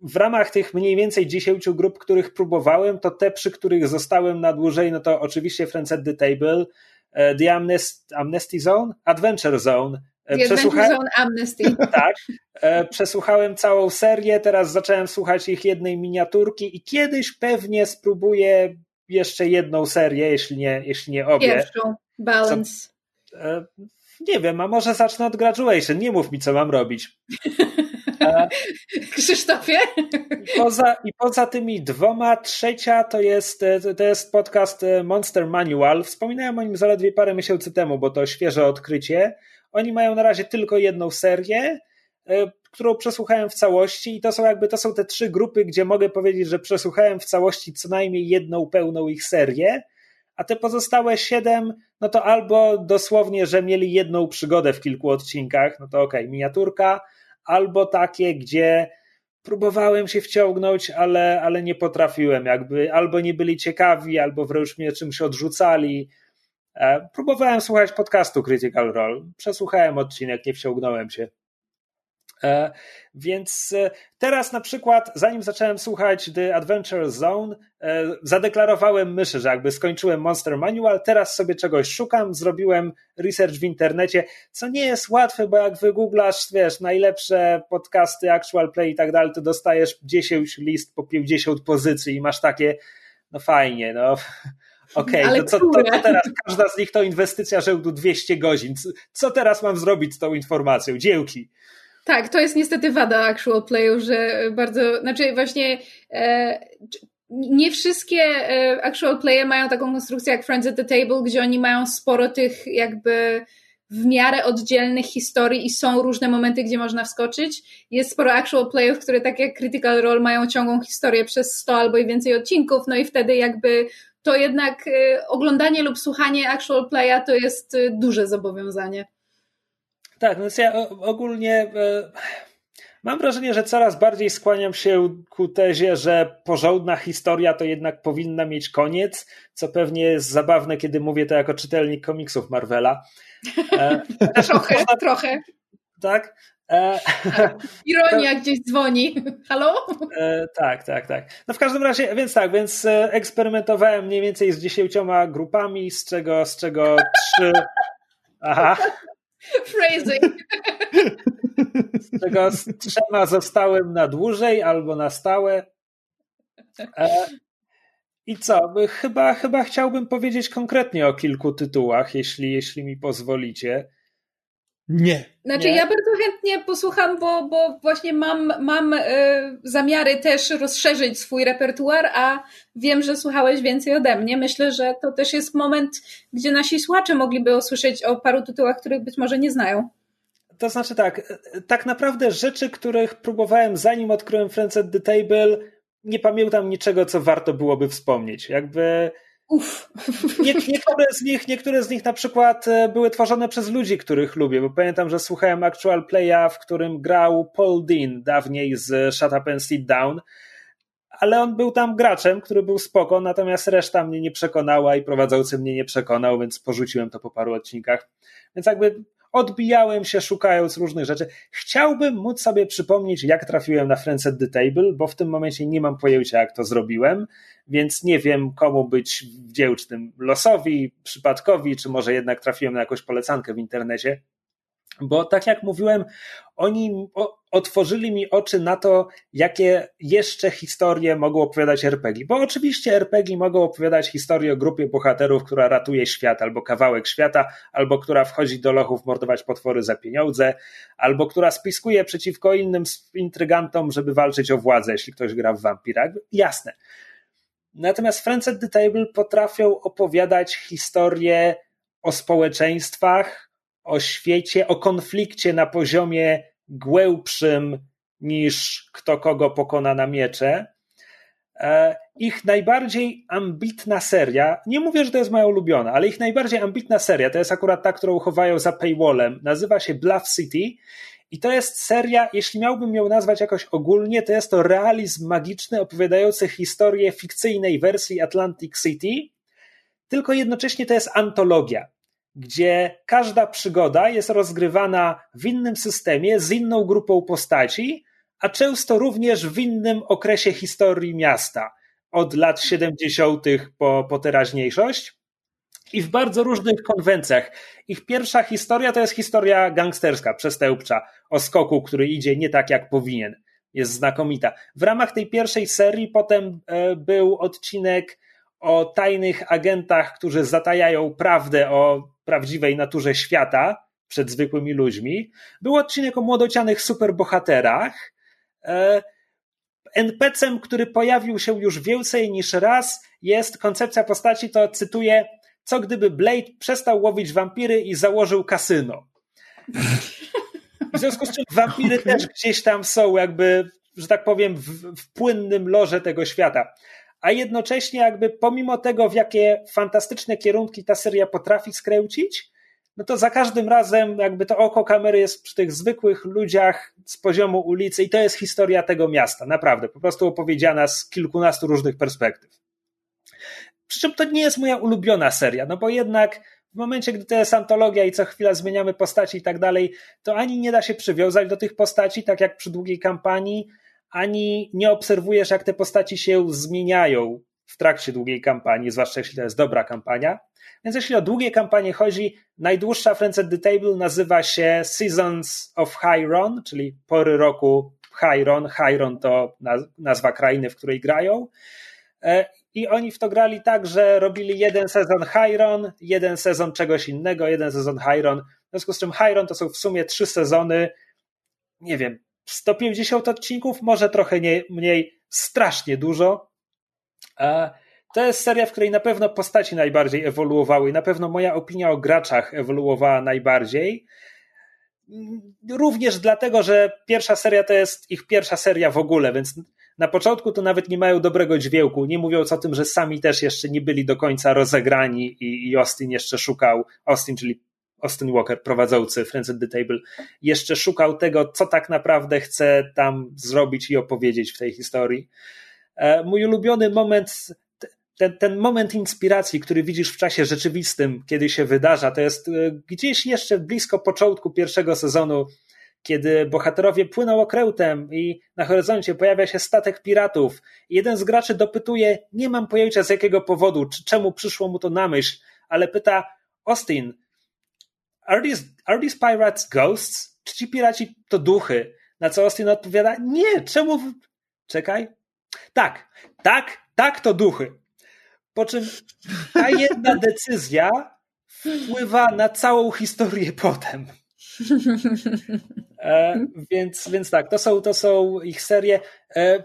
w ramach tych mniej więcej 10 grup, których próbowałem, to te, przy których zostałem na dłużej, no to oczywiście Friends at the Table, The Amnest, Amnesty Zone, Adventure Zone. E, the Adventure Zone Amnesty. Tak. E, przesłuchałem całą serię, teraz zacząłem słuchać ich jednej miniaturki i kiedyś pewnie spróbuję jeszcze jedną serię, jeśli nie, jeśli nie obie. Pierwszą, Balance. Co, nie wiem, a może zacznę od Graduation, nie mów mi, co mam robić. Krzysztofie? I poza, I poza tymi dwoma, trzecia to jest, to jest podcast e, Monster Manual. Wspominałem o nim zaledwie parę miesięcy temu, bo to świeże odkrycie. Oni mają na razie tylko jedną serię, e, którą przesłuchałem w całości i to są jakby to są te trzy grupy, gdzie mogę powiedzieć, że przesłuchałem w całości co najmniej jedną pełną ich serię, a te pozostałe siedem, no to albo dosłownie, że mieli jedną przygodę w kilku odcinkach, no to okej, okay, miniaturka, albo takie, gdzie próbowałem się wciągnąć, ale, ale nie potrafiłem, jakby albo nie byli ciekawi, albo wręcz mnie czymś odrzucali. E, próbowałem słuchać podcastu Critical Role, przesłuchałem odcinek, nie wciągnąłem się. E, więc e, teraz na przykład, zanim zacząłem słuchać The Adventure Zone, e, zadeklarowałem myszy, że jakby skończyłem Monster Manual, teraz sobie czegoś szukam, zrobiłem research w internecie, co nie jest łatwe, bo jak wygooglasz, wiesz, najlepsze podcasty, actual play i tak dalej, to dostajesz 10 list po 50 pozycji i masz takie, no fajnie, no Okej, okay, to, co, to, to teraz każda z nich to inwestycja rzędu 200 godzin. Co teraz mam zrobić z tą informacją? Dzięki. Tak, to jest niestety wada actual playu, że bardzo, znaczy właśnie e, nie wszystkie e, actual playe mają taką konstrukcję jak Friends at the Table, gdzie oni mają sporo tych jakby w miarę oddzielnych historii i są różne momenty, gdzie można wskoczyć. Jest sporo actual playów, które tak jak Critical Role mają ciągłą historię przez 100 albo i więcej odcinków, no i wtedy jakby to jednak e, oglądanie lub słuchanie actual playa to jest e, duże zobowiązanie. Tak, więc ja ogólnie e, mam wrażenie, że coraz bardziej skłaniam się ku tezie, że porządna historia to jednak powinna mieć koniec, co pewnie jest zabawne, kiedy mówię to jako czytelnik komiksów Marvela. E, trochę, można... trochę. Tak? E, Ironia to... gdzieś dzwoni. Halo? E, tak, tak, tak. No w każdym razie, więc tak, więc eksperymentowałem mniej więcej z dziesięcioma grupami, z czego, z czego trzy. Aha. Phrasing. Z czego z trzema zostałem na dłużej albo na stałe. E, I co? Chyba, chyba chciałbym powiedzieć konkretnie o kilku tytułach, jeśli, jeśli mi pozwolicie. Nie. Znaczy, nie? ja bardzo chętnie posłucham, bo, bo właśnie mam, mam y, zamiary też rozszerzyć swój repertuar, a wiem, że słuchałeś więcej ode mnie. Myślę, że to też jest moment, gdzie nasi słuchacze mogliby usłyszeć o paru tytułach, których być może nie znają. To znaczy tak, tak naprawdę rzeczy, których próbowałem zanim odkryłem Friends at the Table, nie pamiętam niczego, co warto byłoby wspomnieć. Jakby Uf. Nie, niektóre, z nich, niektóre z nich na przykład e, były tworzone przez ludzi, których lubię, bo pamiętam, że słuchałem Actual Playa, w którym grał Paul Dean, dawniej z Shut Up and Sit Down, ale on był tam graczem, który był spoko, natomiast reszta mnie nie przekonała i prowadzący mnie nie przekonał, więc porzuciłem to po paru odcinkach. Więc jakby odbijałem się szukając różnych rzeczy. Chciałbym móc sobie przypomnieć, jak trafiłem na Friends at the Table, bo w tym momencie nie mam pojęcia, jak to zrobiłem, więc nie wiem, komu być wdzięcznym. Losowi, przypadkowi, czy może jednak trafiłem na jakąś polecankę w internecie. Bo tak jak mówiłem, oni otworzyli mi oczy na to, jakie jeszcze historie mogą opowiadać RPG. Bo oczywiście RPG mogą opowiadać historię o grupie bohaterów, która ratuje świat, albo kawałek świata, albo która wchodzi do lochów mordować potwory za pieniądze, albo która spiskuje przeciwko innym intrygantom, żeby walczyć o władzę, jeśli ktoś gra w wampira. Jasne. Natomiast Friends at the Table potrafią opowiadać historie o społeczeństwach, o świecie, o konflikcie na poziomie głębszym niż kto kogo pokona na miecze. E, ich najbardziej ambitna seria, nie mówię, że to jest moja ulubiona, ale ich najbardziej ambitna seria to jest akurat ta, którą chowają za paywallem. Nazywa się Bluff City i to jest seria, jeśli miałbym ją nazwać jakoś ogólnie, to jest to realizm magiczny opowiadający historię fikcyjnej wersji Atlantic City, tylko jednocześnie to jest antologia gdzie każda przygoda jest rozgrywana w innym systemie, z inną grupą postaci, a często również w innym okresie historii miasta, od lat 70. po, po teraźniejszość. I w bardzo różnych konwencjach. Ich pierwsza historia to jest historia gangsterska, przestępcza, o skoku, który idzie nie tak jak powinien. Jest znakomita. W ramach tej pierwszej serii potem e, był odcinek o tajnych agentach, którzy zatajają prawdę o prawdziwej naturze świata przed zwykłymi ludźmi. Był odcinek o młodocianych superbohaterach. E, NPC-em, który pojawił się już więcej niż raz, jest koncepcja postaci, to cytuję, co gdyby Blade przestał łowić wampiry i założył kasyno. W związku z czym wampiry okay. też gdzieś tam są jakby, że tak powiem, w, w płynnym loże tego świata a jednocześnie jakby pomimo tego, w jakie fantastyczne kierunki ta seria potrafi skręcić, no to za każdym razem jakby to oko kamery jest przy tych zwykłych ludziach z poziomu ulicy i to jest historia tego miasta, naprawdę, po prostu opowiedziana z kilkunastu różnych perspektyw. Przy czym to nie jest moja ulubiona seria, no bo jednak w momencie, gdy to jest antologia i co chwila zmieniamy postaci i tak dalej, to ani nie da się przywiązać do tych postaci, tak jak przy długiej kampanii, ani nie obserwujesz, jak te postaci się zmieniają w trakcie długiej kampanii, zwłaszcza jeśli to jest dobra kampania. Więc jeśli o długie kampanie chodzi, najdłuższa Friends at the Table nazywa się Seasons of Hyron, czyli pory roku Hyron. Hyron to nazwa krainy, w której grają. E, I oni w to grali tak, że robili jeden sezon Hyron, jeden sezon czegoś innego, jeden sezon Hyron. W związku z czym Hyron to są w sumie trzy sezony, nie wiem, 150 odcinków, może trochę nie, mniej, strasznie dużo. To jest seria, w której na pewno postaci najbardziej ewoluowały i na pewno moja opinia o graczach ewoluowała najbardziej. Również dlatego, że pierwsza seria to jest ich pierwsza seria w ogóle, więc na początku to nawet nie mają dobrego dźwięku, nie mówiąc o tym, że sami też jeszcze nie byli do końca rozegrani i Austin jeszcze szukał, Austin, czyli Austin Walker, prowadzący Friends at the Table, jeszcze szukał tego, co tak naprawdę chce tam zrobić i opowiedzieć w tej historii. E, mój ulubiony moment, ten, ten moment inspiracji, który widzisz w czasie rzeczywistym, kiedy się wydarza, to jest e, gdzieś jeszcze blisko początku pierwszego sezonu, kiedy bohaterowie płyną okrętem i na horyzoncie pojawia się statek piratów. Jeden z graczy dopytuje, nie mam pojęcia z jakiego powodu, czy czemu przyszło mu to na myśl, ale pyta, Austin, are these, are these pirates ghosts? Czy ci piraci to duchy? Na co Austin odpowiada, nie, czemu... Czekaj. Tak, tak, tak to duchy. Po czym ta jedna decyzja wpływa na całą historię potem. E, więc, więc tak, to są, to są ich serie. E,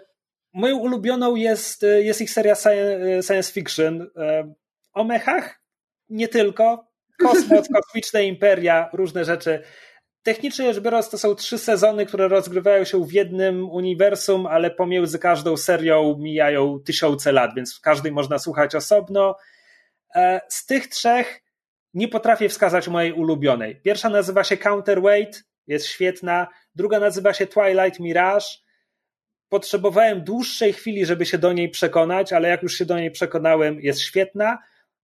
moją ulubioną jest, jest ich seria science fiction. E, o mechach? Nie tylko kosmos, kosmiczne imperia, różne rzeczy. Technicznie rzecz biorąc, to są trzy sezony, które rozgrywają się w jednym uniwersum, ale pomiędzy każdą serią mijają tysiące lat, więc w każdej można słuchać osobno. E, z tych trzech nie potrafię wskazać mojej ulubionej. Pierwsza nazywa się Counterweight, jest świetna. Druga nazywa się Twilight Mirage. Potrzebowałem dłuższej chwili, żeby się do niej przekonać, ale jak już się do niej przekonałem, jest świetna.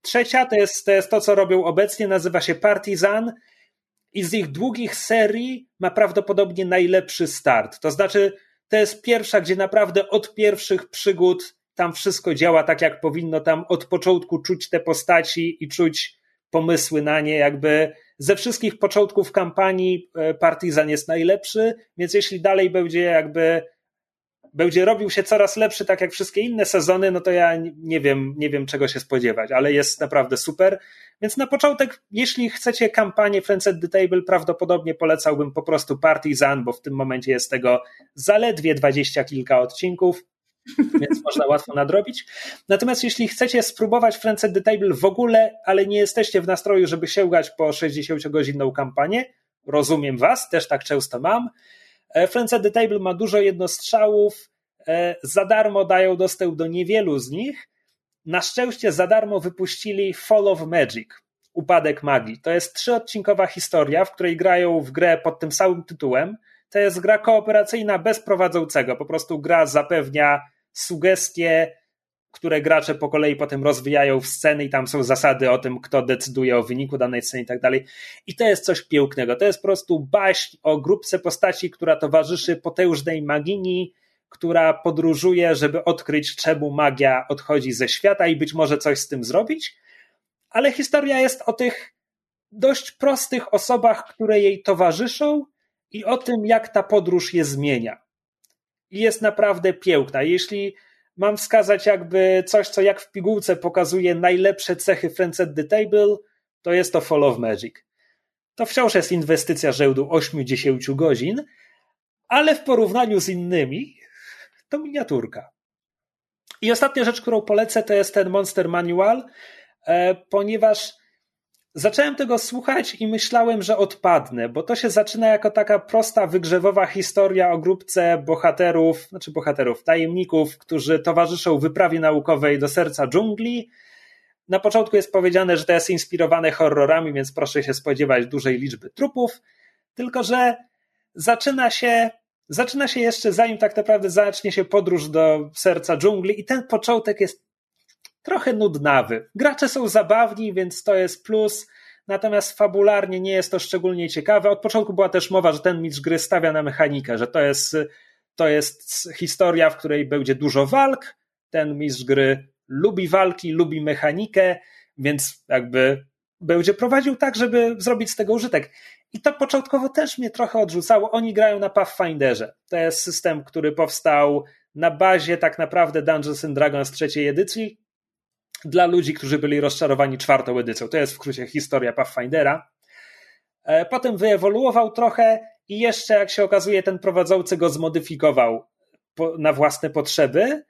Trzecia to jest, to jest to, co robią obecnie, nazywa się Partizan i z ich długich serii ma prawdopodobnie najlepszy start. To znaczy, to jest pierwsza, gdzie naprawdę od pierwszych przygód tam wszystko działa tak, jak powinno. Tam od początku czuć te postaci i czuć pomysły na nie, jakby ze wszystkich początków kampanii e, Partizan jest najlepszy, więc jeśli dalej będzie jakby będzie robił się coraz lepszy, tak jak wszystkie inne sezony, no to ja nie wiem, nie wiem czego się spodziewać, ale jest naprawdę super. Więc na początek, jeśli chcecie kampanię Friends at the Table, prawdopodobnie polecałbym po prostu Partizan, bo w tym momencie jest tego zaledwie dwadzieścia kilka odcinków, więc można łatwo nadrobić. Natomiast jeśli chcecie spróbować Friends at the Table w ogóle, ale nie jesteście w nastroju, żeby sięgać po 60-godzinną kampanię, rozumiem was, też tak często mam, Friends at the Table ma dużo jednostrzałów, e, za darmo dają dostęp do niewielu z nich. Na szczęście za darmo wypuścili Fall of Magic, Upadek Magii. To jest trzyodcinkowa historia, w której grają w grę pod tym samym tytułem. To jest gra kooperacyjna bez prowadzącego. Po prostu gra zapewnia sugestie, które gracze po kolei potem rozwijają w sceny i tam są zasady o tym, kto decyduje o wyniku danej sceny i tak dalej. I to jest coś pięknego. To jest po prostu baśń o grupce postaci, która towarzyszy potężnej magini, która podróżuje, żeby odkryć, czemu magia odchodzi ze świata i być może coś z tym zrobić. Ale historia jest o tych dość prostych osobach, które jej towarzyszą i o tym, jak ta podróż je zmienia. I jest naprawdę piękna. Jeśli mam wskazać jakby coś, co jak w pigułce pokazuje najlepsze cechy Friends at the Table, to jest to Fall of Magic. To wciąż jest inwestycja rzędu 8-10 godzin, ale w porównaniu z innymi to miniaturka. I ostatnia rzecz, którą polecę, to jest ten Monster Manual, e, ponieważ Zacząłem tego słuchać i myślałem, że odpadnę, bo to się zaczyna jako taka prosta, wygrzewowa historia o grupce bohaterów, znaczy bohaterów, tajemników, którzy towarzyszą wyprawie naukowej do serca dżungli. Na początku jest powiedziane, że to jest inspirowane horrorami, więc proszę się spodziewać dużej liczby trupów, tylko że zaczyna się, zaczyna się jeszcze zanim tak naprawdę zacznie się podróż do serca dżungli i ten początek jest trochę nudnawy. Gracze są zabawni, więc to jest plus, natomiast fabularnie nie jest to szczególnie ciekawe. Od początku była też mowa, że ten mistrz gry stawia na mechanikę, że to jest, to jest historia, w której będzie dużo walk. Ten mistrz gry lubi walki, lubi mechanikę, więc jakby będzie prowadził tak, żeby zrobić z tego użytek. I to początkowo też mnie trochę odrzucało. Oni grają na Pathfinderze. To jest system, który powstał na bazie tak naprawdę Dungeons and Dragons trzeciej edycji, dla ludzi, którzy byli rozczarowani czwartą edycją. To jest w historia Pathfindera. E, potem wyewoluował trochę i jeszcze, jak się okazuje, ten prowadzący go zmodyfikował na własne potrzeby.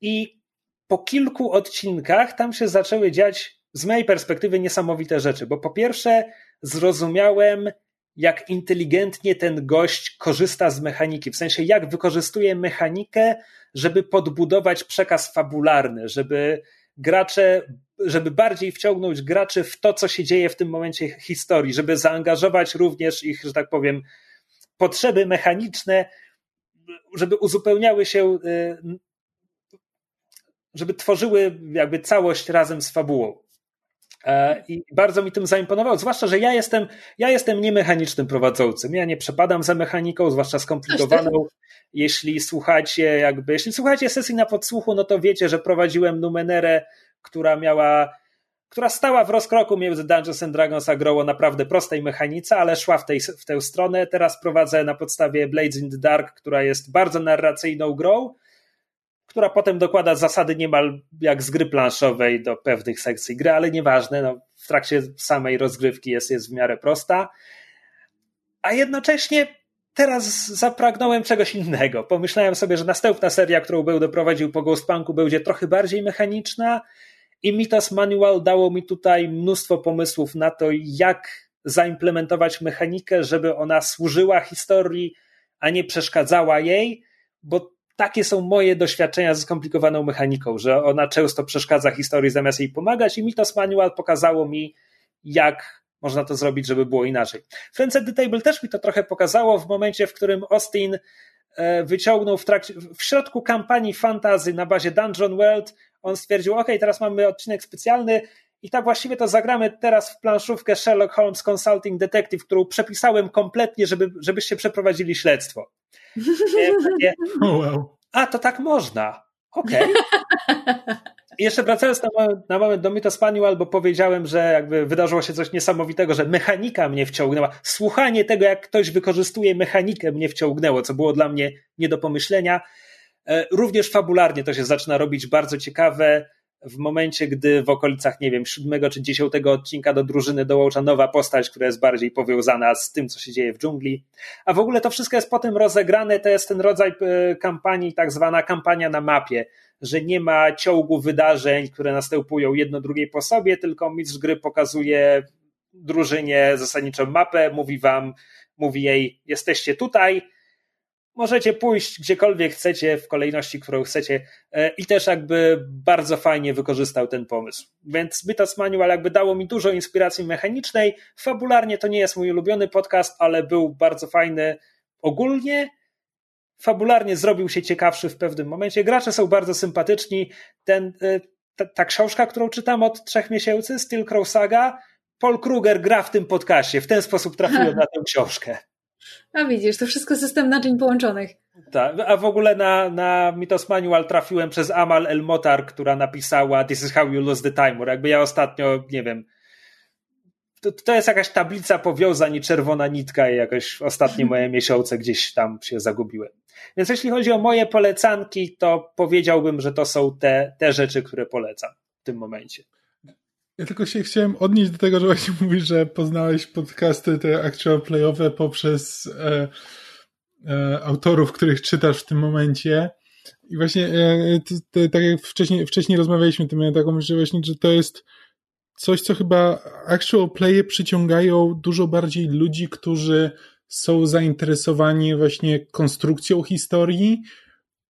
I po kilku odcinkach tam się zaczęły dziać z mojej perspektywy niesamowite rzeczy, bo po pierwsze zrozumiałem, jak inteligentnie ten gość korzysta z mechaniki, w sensie jak wykorzystuje mechanikę, żeby podbudować przekaz fabularny, żeby gracze, żeby bardziej wciągnąć graczy w to, co się dzieje w tym momencie historii, żeby zaangażować również ich, że tak powiem, potrzeby mechaniczne, żeby uzupełniały się, y, żeby tworzyły jakby całość razem z fabułą. E, I bardzo mi tym zaimponowało, zwłaszcza, że ja jestem, ja jestem niemechanicznym prowadzącym. Ja nie przepadam za mechaniką, zwłaszcza skomplikowaną. Jeśli słuchacie, jakby, jeśli słuchacie sesji na podsłuchu, no to wiecie, że prowadziłem Numenerę, która miała, która stała w rozkroku między Dungeons and Dragons a grą o naprawdę prostej mechanice, ale szła w, tej, w tę stronę. Teraz prowadzę na podstawie Blades in the Dark, która jest bardzo narracyjną grą, która potem dokłada zasady niemal jak z gry planszowej do pewnych sekcji gry, ale nieważne, no, w trakcie samej rozgrywki jest, jest w miarę prosta. A jednocześnie teraz zapragnąłem czegoś innego. Pomyślałem sobie, że następna seria, którą będę prowadził po Ghostpunku, będzie trochę bardziej mechaniczna i Mitos Manual dało mi tutaj mnóstwo pomysłów na to, jak zaimplementować mechanikę, żeby ona służyła historii, a nie przeszkadzała jej, bo takie są moje doświadczenia ze skomplikowaną mechaniką, że ona często przeszkadza historii zamiast jej pomagać i Mitos Manual pokazało mi, jak można to zrobić, żeby było inaczej. Friends at the Table też mi to trochę pokazało w momencie, w którym Austin e, wyciągnął w, trakcie, w środku kampanii fantazy na bazie Dungeon World, on stwierdził, ok, teraz mamy odcinek specjalny i tak właściwie to zagramy teraz w planszówkę Sherlock Holmes Consulting Detective, którą przepisałem kompletnie, żeby, żebyście przeprowadzili śledztwo. Takie, oh, wow. A, to tak można. Okej. Okay. jeszcze wracając na moment, na moment do Mythos Manual, bo powiedziałem, że jakby wydarzyło się coś niesamowitego, że mechanika mnie wciągnęła. Słuchanie tego, jak ktoś wykorzystuje mechanikę mnie wciągnęło, co było dla mnie nie do pomyślenia. E, również fabularnie to się zaczyna robić bardzo ciekawe w momencie, gdy w okolicach, nie wiem, siódmego czy dziesiątego odcinka do drużyny dołącza nowa postać, która jest bardziej powiązana z tym, co się dzieje w dżungli. A w ogóle to wszystko jest potem rozegrane, to jest ten rodzaj e, kampanii, tak zwana kampania na mapie, że nie ma ciągu wydarzeń, które następują jedno drugiej po sobie, tylko mistrz gry pokazuje drużynie zasadniczą mapę, mówi wam, mówi jej, jesteście tutaj, możecie pójść gdziekolwiek chcecie, w kolejności, którą chcecie e, i też jakby bardzo fajnie wykorzystał ten pomysł. Więc Mythos Manual jakby dało mi dużo inspiracji mechanicznej. Fabularnie to nie jest mój ulubiony podcast, ale był bardzo fajny ogólnie. Fabularnie zrobił się ciekawszy w pewnym momencie. Gracze są bardzo sympatyczni. Ten, e, ta, ta książka, którą czytam od trzech miesięcy, Steel Crow Saga, Paul Kruger gra w tym podcaście. W ten sposób trafiłem na tę książkę. A widzisz, to wszystko system naczyń połączonych. Tak, a w ogóle na, na Mythos Manual trafiłem przez Amal El Motar, która napisała This is how you lose the timer. Jakby ja ostatnio, nie wiem, to, to jest jakaś tablica powiązań i czerwona nitka i jakoś ostatnie moje miesiące gdzieś tam się zagubiłem. Więc jeśli chodzi o moje polecanki, to powiedziałbym, że to są te, te rzeczy, które polecam w tym momencie. Ja tylko się chciałem odnieść do tego, że właśnie mówisz, że poznałeś podcasty te actual playowe poprzez e, e, autorów, których czytasz w tym momencie. I właśnie e, tak jak wcześniej, wcześniej rozmawialiśmy, to miałem taką myśl, właśnie, że to jest coś, co chyba actual playe przyciągają dużo bardziej ludzi, którzy są zainteresowani właśnie konstrukcją historii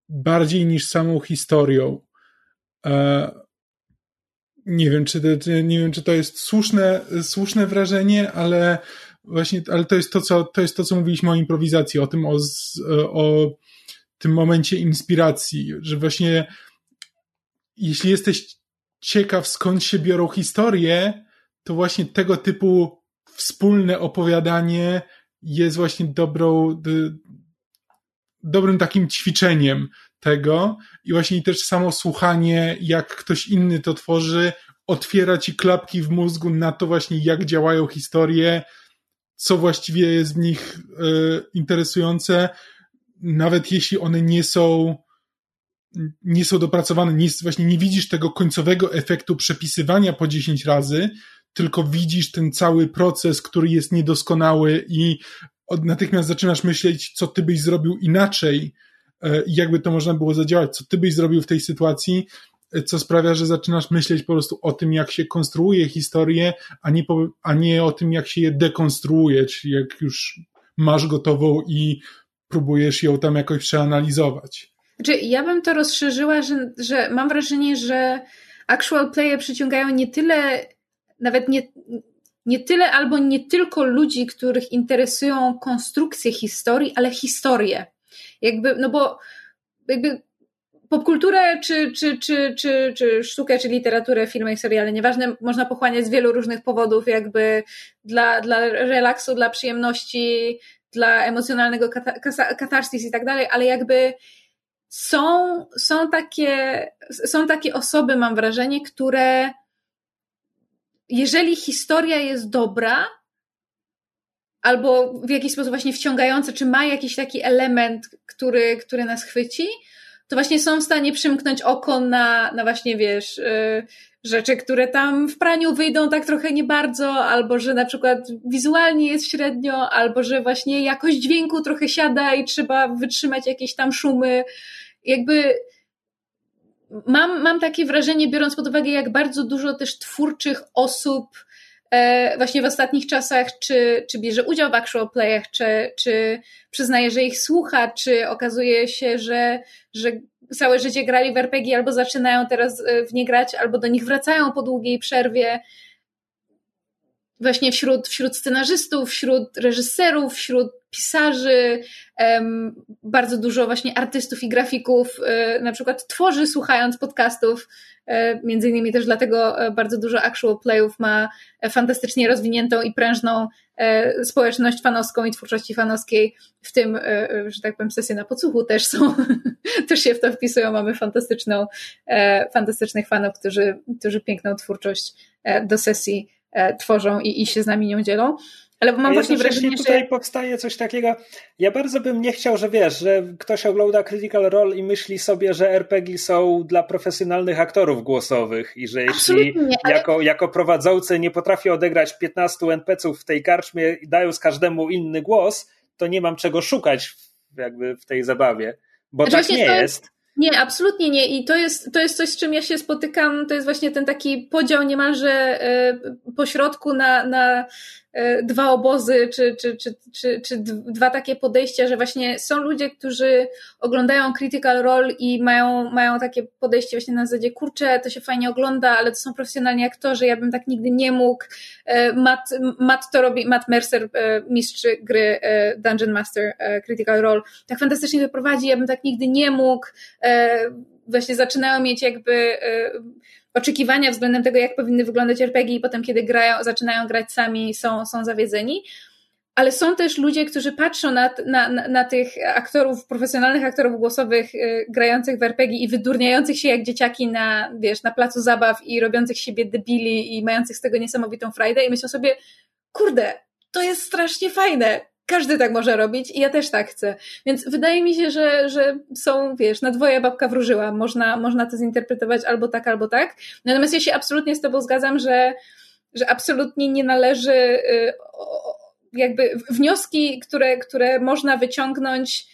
bardziej niż samą historią. E, nie wiem, czy, nie wiem, czy to jest słuszne, słuszne wrażenie, ale właśnie, ale to jest to, co, to jest to, co mówiliśmy o improwizacji, o tym, o, o tym momencie inspiracji, że właśnie jeśli jesteś ciekaw, skąd się biorą historie, to właśnie tego typu wspólne opowiadanie jest właśnie dobrą, dobrym takim ćwiczeniem tego. I właśnie też samo słuchanie, jak ktoś inny to tworzy, otwiera ci klapki w mózgu na to właśnie, jak działają historie, co właściwie jest w nich y, interesujące, nawet jeśli one nie są nie są dopracowane, nie, właśnie nie widzisz tego końcowego efektu przepisywania po 10 razy, tylko widzisz ten cały proces, który jest niedoskonały i natychmiast zaczynasz myśleć, co ty byś zrobił inaczej, i jakby to można było zadziałać, co ty byś zrobił w tej sytuacji, e, co sprawia, że zaczynasz myśleć po prostu o tym, jak się konstruuje historię, a nie, po, a nie o tym, jak się je dekonstruuje, czyli jak już masz gotową i próbujesz ją tam jakoś przeanalizować. Znaczy, ja bym to rozszerzyła, że, że mam wrażenie, że actual playe przyciągają nie tyle, nawet nie, nie tyle albo nie tylko ludzi, których interesują konstrukcje historii, ale historię. Jakby, no bo jakby popkulturę, czy, czy, czy, czy, czy sztukę, czy literaturę, filmy i seriale, nieważne, można pochłaniać z wielu różnych powodów, jakby dla, dla relaksu, dla przyjemności, dla emocjonalnego katarsis i tak dalej, ale jakby są, są, takie, są takie osoby, mam wrażenie, które jeżeli historia jest dobra, albo w jakiś sposób właśnie wciągające, czy ma jakiś taki element, który, który nas chwyci, to właśnie są w stanie przymknąć oko na, na właśnie, wiesz, yy, rzeczy, które tam w praniu wyjdą tak trochę nie bardzo, albo że na przykład wizualnie jest średnio, albo że właśnie jakość dźwięku trochę siada i trzeba wytrzymać jakieś tam szumy. Jakby mam, mam takie wrażenie, biorąc pod uwagę, jak bardzo dużo też twórczych osób właśnie w ostatnich czasach, czy, czy bierze udział w actual playach, czy, czy przyznaje, że ich słucha, czy okazuje się, że, że całe życie grali w RPG albo zaczynają teraz e, w nie grać, albo do nich wracają po długiej przerwie. Właśnie wśród, wśród scenarzystów, wśród reżyserów, wśród pisarzy, bardzo dużo właśnie artystów i grafików e, na przykład tworzy słuchając podcastów, e, między innymi też dlatego e, bardzo dużo actual playów ma fantastycznie rozwiniętą i prężną społeczność fanowską i twórczości fanowskiej, w tym, że tak powiem, sesje na podsłuchu też są, też się w to wpisują, mamy fantastyczną, fantastycznych fanów, którzy, którzy piękną twórczość do sesji tworzą i, i się z nami nią dzielą. Ale mam właśnie wrażenie, tutaj że... powstaje coś takiego. Ja bardzo bym nie chciał, że wiesz, że ktoś ogląda Critical Role i myśli sobie, że RPG są dla profesjonalnych aktorów głosowych i że jeśli ale... jako, jako prowadzący nie potrafi odegrać 15 NPC-ów w tej karczmie i dają z każdemu inny głos, to nie mam czego szukać jakby w tej zabawie. Bo znaczy tak nie jest. jest. Nie, absolutnie nie. I to jest, to jest coś, z czym ja się spotykam. To jest właśnie ten taki podział niemalże e, pośrodku na, na dwa obozy, czy, czy, czy, czy, czy dwa takie podejścia, że właśnie są ludzie, którzy oglądają Critical Role i mają, mają takie podejście właśnie na zasadzie, kurczę, to się fajnie ogląda, ale to są profesjonalni aktorzy, ja bym tak nigdy nie mógł. E, Matt, Matt to robi, Matt Mercer, e, mistrz gry Dungeon Master Critical Role, tak fantastycznie to prowadzi, ja bym tak nigdy nie mógł. Właśnie zaczynają mieć jakby oczekiwania względem tego, jak powinny wyglądać RPG i potem, kiedy grają, zaczynają grać sami, są, są zawiedzeni. Ale są też ludzie, którzy patrzą na, na, na, tych aktorów, profesjonalnych aktorów głosowych y, grających w RPG i wydurniających się jak dzieciaki na, wiesz, na placu zabaw i robiących siebie debili i mających z tego niesamowitą frajdę i myślą sobie, kurde, to jest strasznie fajne każdy tak może robić i ja też tak chcę. Więc wydaje mi się, że, że są, wiesz, na dwoje babka wróżyła. Można, można to zinterpretować albo tak, albo tak. Natomiast ja się absolutnie z Tobą zgadzam, że, że absolutnie nie należy y, jakby wnioski, które, które można wyciągnąć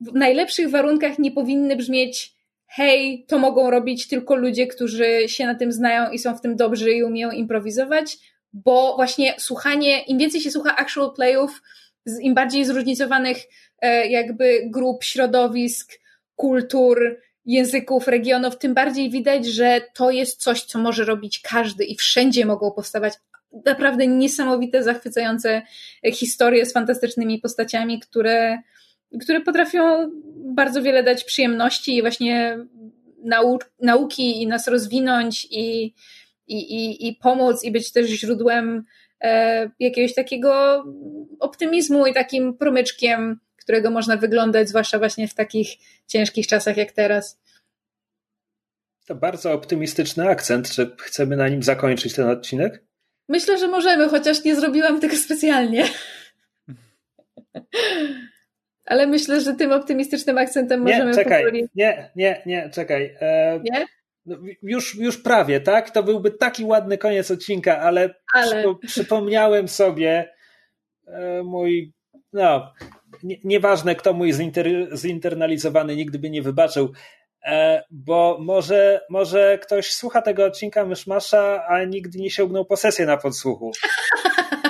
w najlepszych warunkach nie powinny brzmieć hej, to mogą robić tylko ludzie, którzy się na tym znają i są w tym dobrzy i umieją improwizować, bo właśnie słuchanie, im więcej się słucha actual playów, im bardziej zróżnicowanych e, jakby grup, środowisk, kultur, języków, regionów, tym bardziej widać, że to jest coś, co może robić każdy i wszędzie mogą powstawać naprawdę niesamowite, zachwycające historie z fantastycznymi postaciami, które, które potrafią bardzo wiele dać przyjemności i właśnie nau nauki i nas rozwinąć i, i, i, i pomóc i być też źródłem e, jakiegoś takiego optymizmu i takim promyczkiem, którego można wyglądać, zwłaszcza właśnie w takich ciężkich czasach jak teraz. To bardzo optymistyczny akcent. Czy chcemy na nim zakończyć ten odcinek? Myślę, że możemy, chociaż nie zrobiłam tego specjalnie. Ale myślę, że tym optymistycznym akcentem nie, możemy czekaj, powoli... Nie, nie, nie, czekaj. E, nie? No, już, już prawie, tak? To byłby taki ładny koniec odcinka, ale, ale... przypomniałem sobie e, mój, no, nie, nieważne kto mój zinter, zinternalizowany nigdy by nie wybaczył, e, bo może, może ktoś słucha tego odcinka Myszmasza, a nigdy nie sięgnął po sesję na podsłuchu.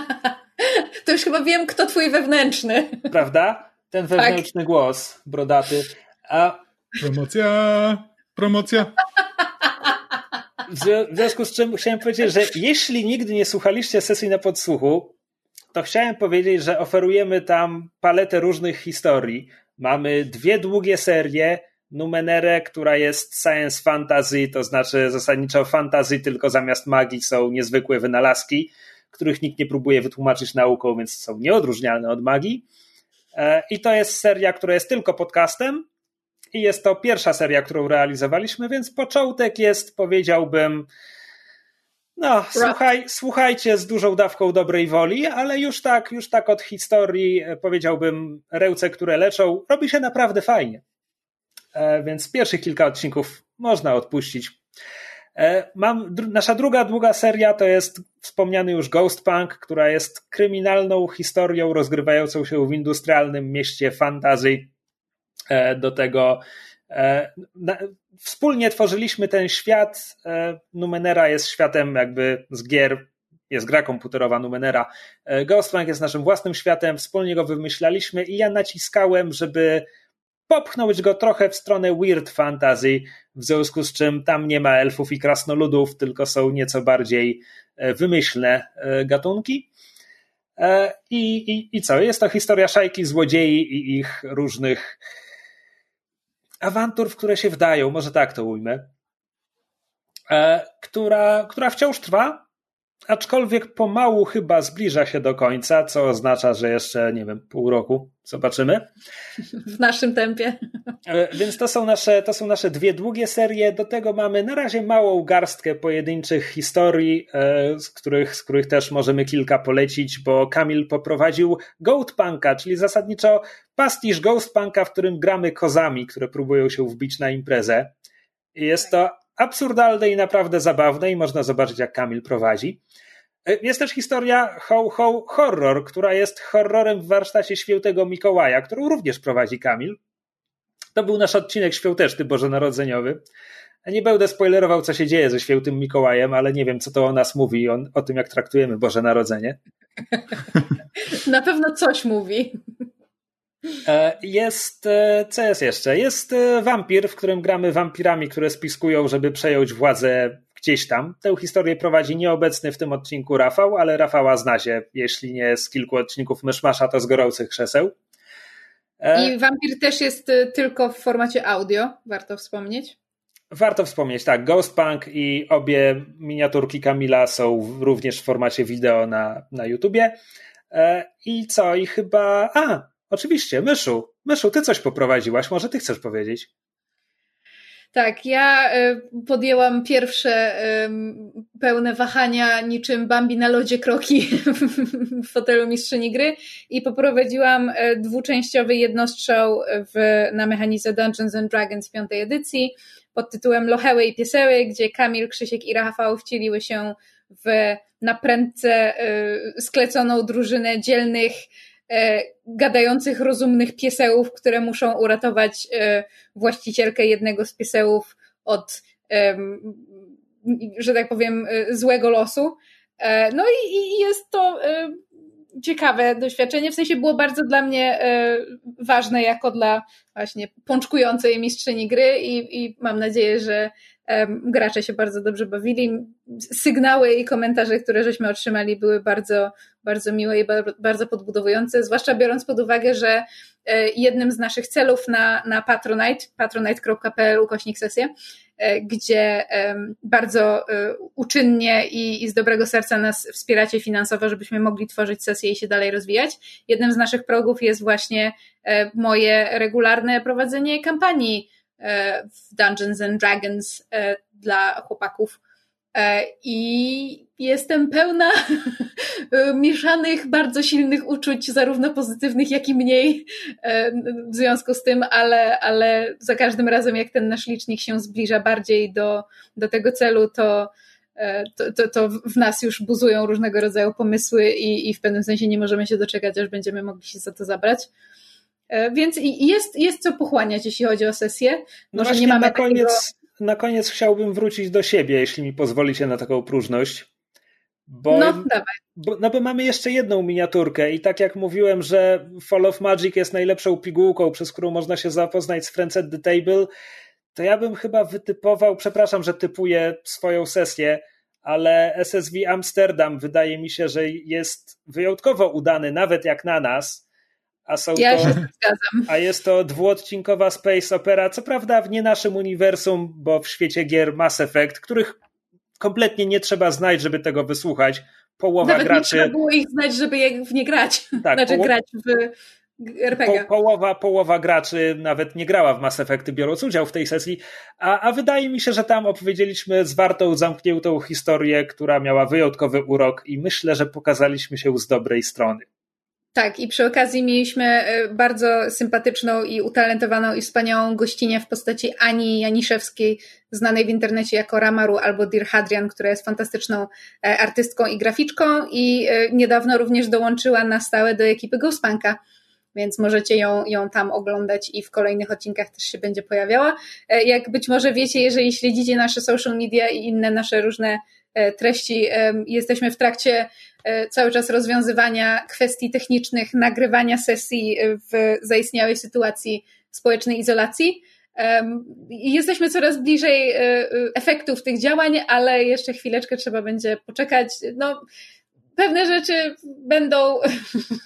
to już chyba wiem, kto twój wewnętrzny. Prawda? Ten wewnętrzny tak. głos, brodaty. A... Promocja! Promocja! W związku z czym chciałem powiedzieć, że jeśli nigdy nie słuchaliście sesji na podsłuchu, to chciałem powiedzieć, że oferujemy tam paletę różnych historii. Mamy dwie długie serie, Numenerę, która jest science fantasy, to znaczy zasadniczo fantasy, tylko zamiast magii są niezwykłe wynalazki, których nikt nie próbuje wytłumaczyć nauką, więc są nieodróżnialne od magii. E, I to jest seria, która jest tylko podcastem, i jest to pierwsza seria, którą realizowaliśmy, więc początek jest, powiedziałbym, no, słuchaj, słuchajcie z dużą dawką dobrej woli, ale już tak, już tak od historii, e, powiedziałbym, rełce, które leczą, robi się naprawdę fajnie. E, więc pierwszych kilka odcinków można odpuścić. E, mam, nasza druga długa seria to jest wspomniany już Ghost Punk, która jest kryminalną historią rozgrywającą się w industrialnym mieście fantasy E, do tego. E, wspólnie tworzyliśmy ten świat. E, Numenera jest światem jakby z gier, jest gra komputerowa Numenera. Ghostbank jest naszym własnym światem, wspólnie go wymyślaliśmy i ja naciskałem, żeby popchnąć go trochę w stronę weird fantasy, w związku z czym tam nie ma elfów i krasnoludów, tylko są nieco bardziej e, wymyślne e, gatunki. E, I, i, I co? Jest to historia szajki złodziei i ich różnych awantur, w które się wdają, może tak to ujmę, która, która wciąż trwa, aczkolwiek pomału chyba zbliża się do końca, co oznacza, że jeszcze, nie wiem, pół roku zobaczymy. W naszym tempie. E, więc to są, nasze, to są nasze dwie długie serie. Do tego mamy na razie małą garstkę pojedynczych historii, e, z których, z których też możemy kilka polecić, bo Kamil poprowadził Goat Punka, czyli zasadniczo pastisz Ghost Punka, w którym gramy kozami, które próbują się wbić na imprezę. Jest to absurdalne i naprawdę zabawne i można zobaczyć, jak Kamil prowadzi. E, jest też historia Ho Ho Horror, która jest horrorem w warsztacie Świętego Mikołaja, którą również prowadzi Kamil. To był nasz odcinek świąteczny bożonarodzeniowy. Nie będę spoilerował, co się dzieje ze Świętym Mikołajem, ale nie wiem, co to o nas mówi, o, o tym, jak traktujemy Boże Narodzenie. Na pewno coś mówi. E, jest, e, co jest jeszcze? Jest wampir, w którym gramy wampirami, które spiskują, żeby przejąć władzę gdzieś tam. Tę historię prowadzi nieobecny w tym odcinku Rafał, ale Rafała zna się, jeśli nie z kilku odcinków Myszmasza, to z gorących krzeseł. E, I Wampir też jest tylko w formacie audio, warto wspomnieć. Warto wspomnieć, tak. Ghostpunk i obie miniaturki Kamila są również w formacie wideo na, na YouTubie. E, I co? I chyba. A, oczywiście, Myszu. Myszu, ty coś poprowadziłaś, może ty chcesz powiedzieć? Tak, ja e, podjęłam pierwsze pełne wahania niczym Bambi na lodzie kroki w fotelu mistrzyni gry i poprowadziłam e, dwuczęściowy jednostrzał w, na mechanice Dungeons and Dragons piątej edycji pod tytułem Locheły i Pieseły, gdzie Kamil, Krzysiek i Rafał wcieliły się w naprędce e, skleconą drużynę dzielnych gadających, rozumnych piesełów, które muszą uratować e, właścicielkę jednego z piesełów od, że tak powiem, e, złego losu. No i jest to ciekawe doświadczenie, w sensie było bardzo dla mnie ważne jako dla właśnie pączkującej mistrzyni gry i, i mam nadzieję, że gracze się bardzo dobrze bawili. Sygnały i komentarze, które żeśmy otrzymali, były bardzo, bardzo miłe i bardzo podbudowujące, zwłaszcza biorąc pod uwagę, że e, jednym z naszych celów na, na Patronite, patronite.pl ukośnik sesję, e, gdzie bardzo e, uczynnie i, i z dobrego serca nas wspieracie finansowo, żebyśmy mogli tworzyć sesje i się dalej rozwijać. Jednym z naszych progów jest właśnie moje regularne prowadzenie kampanii w Dungeons and Dragons dla chłopaków E, I jestem pełna mieszanych, bardzo silnych uczuć, zarówno pozytywnych, jak i mniej e, w związku z tym, ale, ale za każdym razem, jak ten nasz licznik się zbliża bardziej do, do tego celu, to, e, to, to, to w nas już buzują różnego rodzaju pomysły i, i w pewnym sensie nie możemy się doczekać, aż będziemy mogli się za to zabrać. Więc jest, jest co pochłaniać, jeśli chodzi o sesję. No Może nie mamy na koniec, takiego na koniec chciałbym wrócić do siebie, jeśli mi pozwolicie na taką próżność. Bo, no, dawaj. Bo, no bo mamy jeszcze jedną miniaturkę i tak jak mówiłem, że Fall of Magic jest najlepszą pigułką, przez którą można się zapoznać z Friends at the Table, to ja bym chyba wytypował, przepraszam, że typuję swoją sesję, ale SSV Amsterdam wydaje mi się, że jest wyjątkowo udany, nawet jak na nas, a są ja to, się zgadzam. A jest to dwuodcinkowa space opera, co prawda w nie naszym uniwersum, bo w świecie gier Mass Effect, których kompletnie nie trzeba znać, żeby tego wysłuchać. Połowa Nawet graczy. Nie trzeba było ich znać, żeby w nie grać. Tak, znaczy poło... grać w RPG. Po, połowa, połowa graczy nawet nie grała w Mass Effecty, biorąc udział w tej sesji, a, a wydaje mi się, że tam opowiedzieliśmy zwartą, zamkniętą historię, która miała wyjątkowy urok i myślę, że pokazaliśmy się z dobrej strony. Tak, i przy okazji mieliśmy e, bardzo sympatyczną i utalentowaną i wspaniałą gościnę w postaci Ani Janiszewskiej, znanej w internecie jako Ramaru albo Dir Hadrian, która jest fantastyczną e, artystką i graficzką i e, niedawno również dołączyła na stałe do ekipy Ghostpunka więc możecie ją, ją tam oglądać i w kolejnych odcinkach też się będzie pojawiała. Jak być może wiecie, jeżeli śledzicie nasze social media i inne nasze różne treści, jesteśmy w trakcie cały czas rozwiązywania kwestii technicznych, nagrywania sesji w zaistniałej sytuacji społecznej izolacji. Jesteśmy coraz bliżej efektów tych działań, ale jeszcze chwileczkę trzeba będzie poczekać. No, pewne rzeczy będą,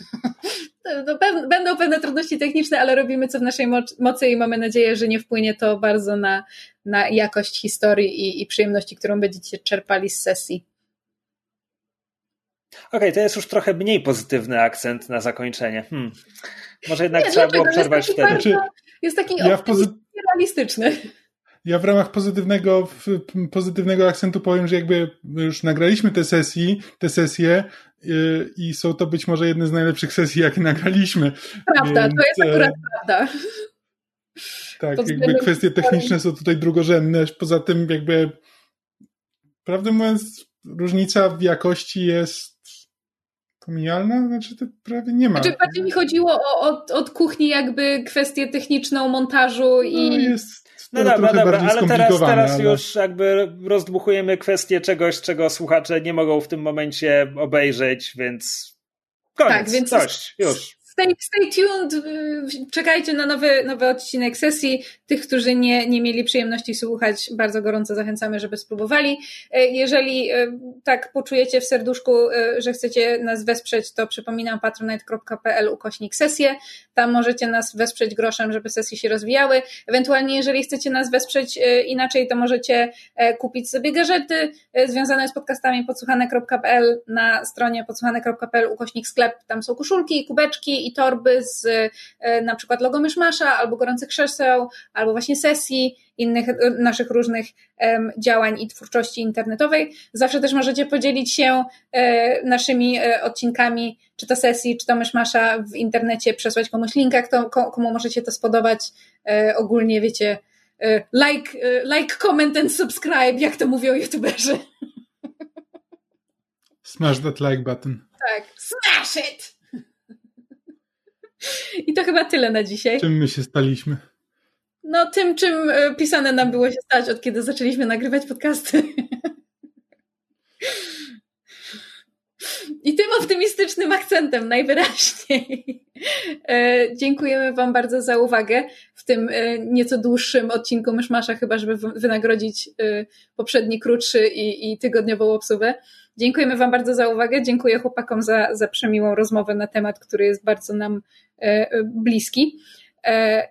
no, będą pewne trudności techniczne, ale robimy co w naszej mocy i mamy nadzieję, że nie wpłynie to bardzo na, na jakość historii i, i przyjemności, którą będziecie czerpali z sesji. Okej, okay, to jest już trochę mniej pozytywny akcent na zakończenie. Hmm. Może jednak nie, trzeba było przerwać wtedy. Bardzo, jest taki ja realistyczny. Ja w ramach pozytywnego, pozytywnego akcentu powiem, że jakby już nagraliśmy te sesji, te sesje yy, i są to być może jedne z najlepszych sesji, jakie nagraliśmy. Prawda, Więc, to jest akurat e, prawda. Tak, jakby kwestie techniczne są tutaj drugorzędne. Poza tym jakby prawdę mówiąc różnica w jakości jest pomijalna? Znaczy to prawie nie ma. Znaczy bardziej mi chodziło o, od, od kuchni jakby kwestię techniczną, montażu i... No jest no dobra, dobra, ale teraz, teraz ale... już jakby rozdmuchujemy kwestię czegoś, czego słuchacze nie mogą w tym momencie obejrzeć, więc koniec, tak, więc coś, już stay, stay tuned, czekajcie na nowy, nowy odcinek sesji. Tych, którzy nie, nie mieli przyjemności słuchać, bardzo gorąco zachęcamy, żeby spróbowali. E, jeżeli e, tak poczujecie w serduszku, e, że chcecie nas wesprzeć, to przypominam patronite.pl ukośnik sesję. Tam możecie nas wesprzeć groszem, żeby sesje się rozwijały. Ewentualnie, jeżeli chcecie nas wesprzeć inaczej, to możecie kupić sobie gadżety związane z podcastami podsłuchane.pl na stronie podsłuchane.pl ukośnik sklep. Tam są koszulki, kubeczki i torby z e, na przykład logo Myszmasza, albo gorących krzeseł, albo właśnie sesji, innych e, naszych różnych działań i twórczości internetowej. Zawsze też możecie podzielić się e, naszymi odcinkami, czy to sesji, czy to Myszmasza w internecie, przesłać komuś linka, kto, komu możecie to spodobać. Ogólnie wiecie, like, like, comment and subscribe, jak to mówią youtuberzy. Smash that like button. Tak, smash it! I to chyba tyle na dzisiaj. Czym my się staliśmy? No, tym, czym e, pisane nam było się stać, od kiedy zaczęliśmy nagrywać podcasty. I tym optymistycznym akcentem najwyraźniej. E, dziękujemy Wam bardzo za uwagę w tym e, nieco dłuższym odcinku Myszmasza, chyba żeby wynagrodzić poprzedni krótszy i, i tygodniową obsługę. Dziękujemy Wam bardzo za uwagę. Dziękuję chłopakom za, za przemiłą rozmowę na temat, który jest bardzo nam bliski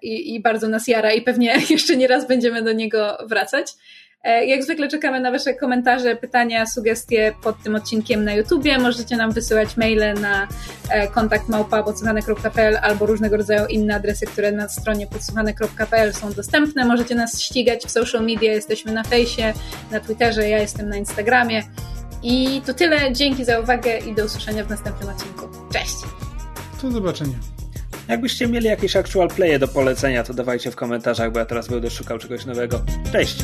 i, i bardzo nas jara i pewnie jeszcze nie raz będziemy do niego wracać. E, jak zwykle czekamy na Wasze komentarze, pytania, sugestie pod tym odcinkiem na YouTubie. Możecie nam wysyłać maile na kontakt małpa.podsłuchane.pl albo różnego rodzaju inne adresy, które na stronie podsłuchane.pl są dostępne. Możecie nas ścigać w social media, jesteśmy na fejsie, na Twitterze, ja jestem na Instagramie. I to tyle. Dzięki za uwagę i do usłyszenia w następnym odcinku. Cześć! Do zobaczenia. Jakbyście mieli jakieś actual playe do polecenia, to dawajcie w komentarzach, bo ja teraz będę szukał czegoś nowego. Cześć!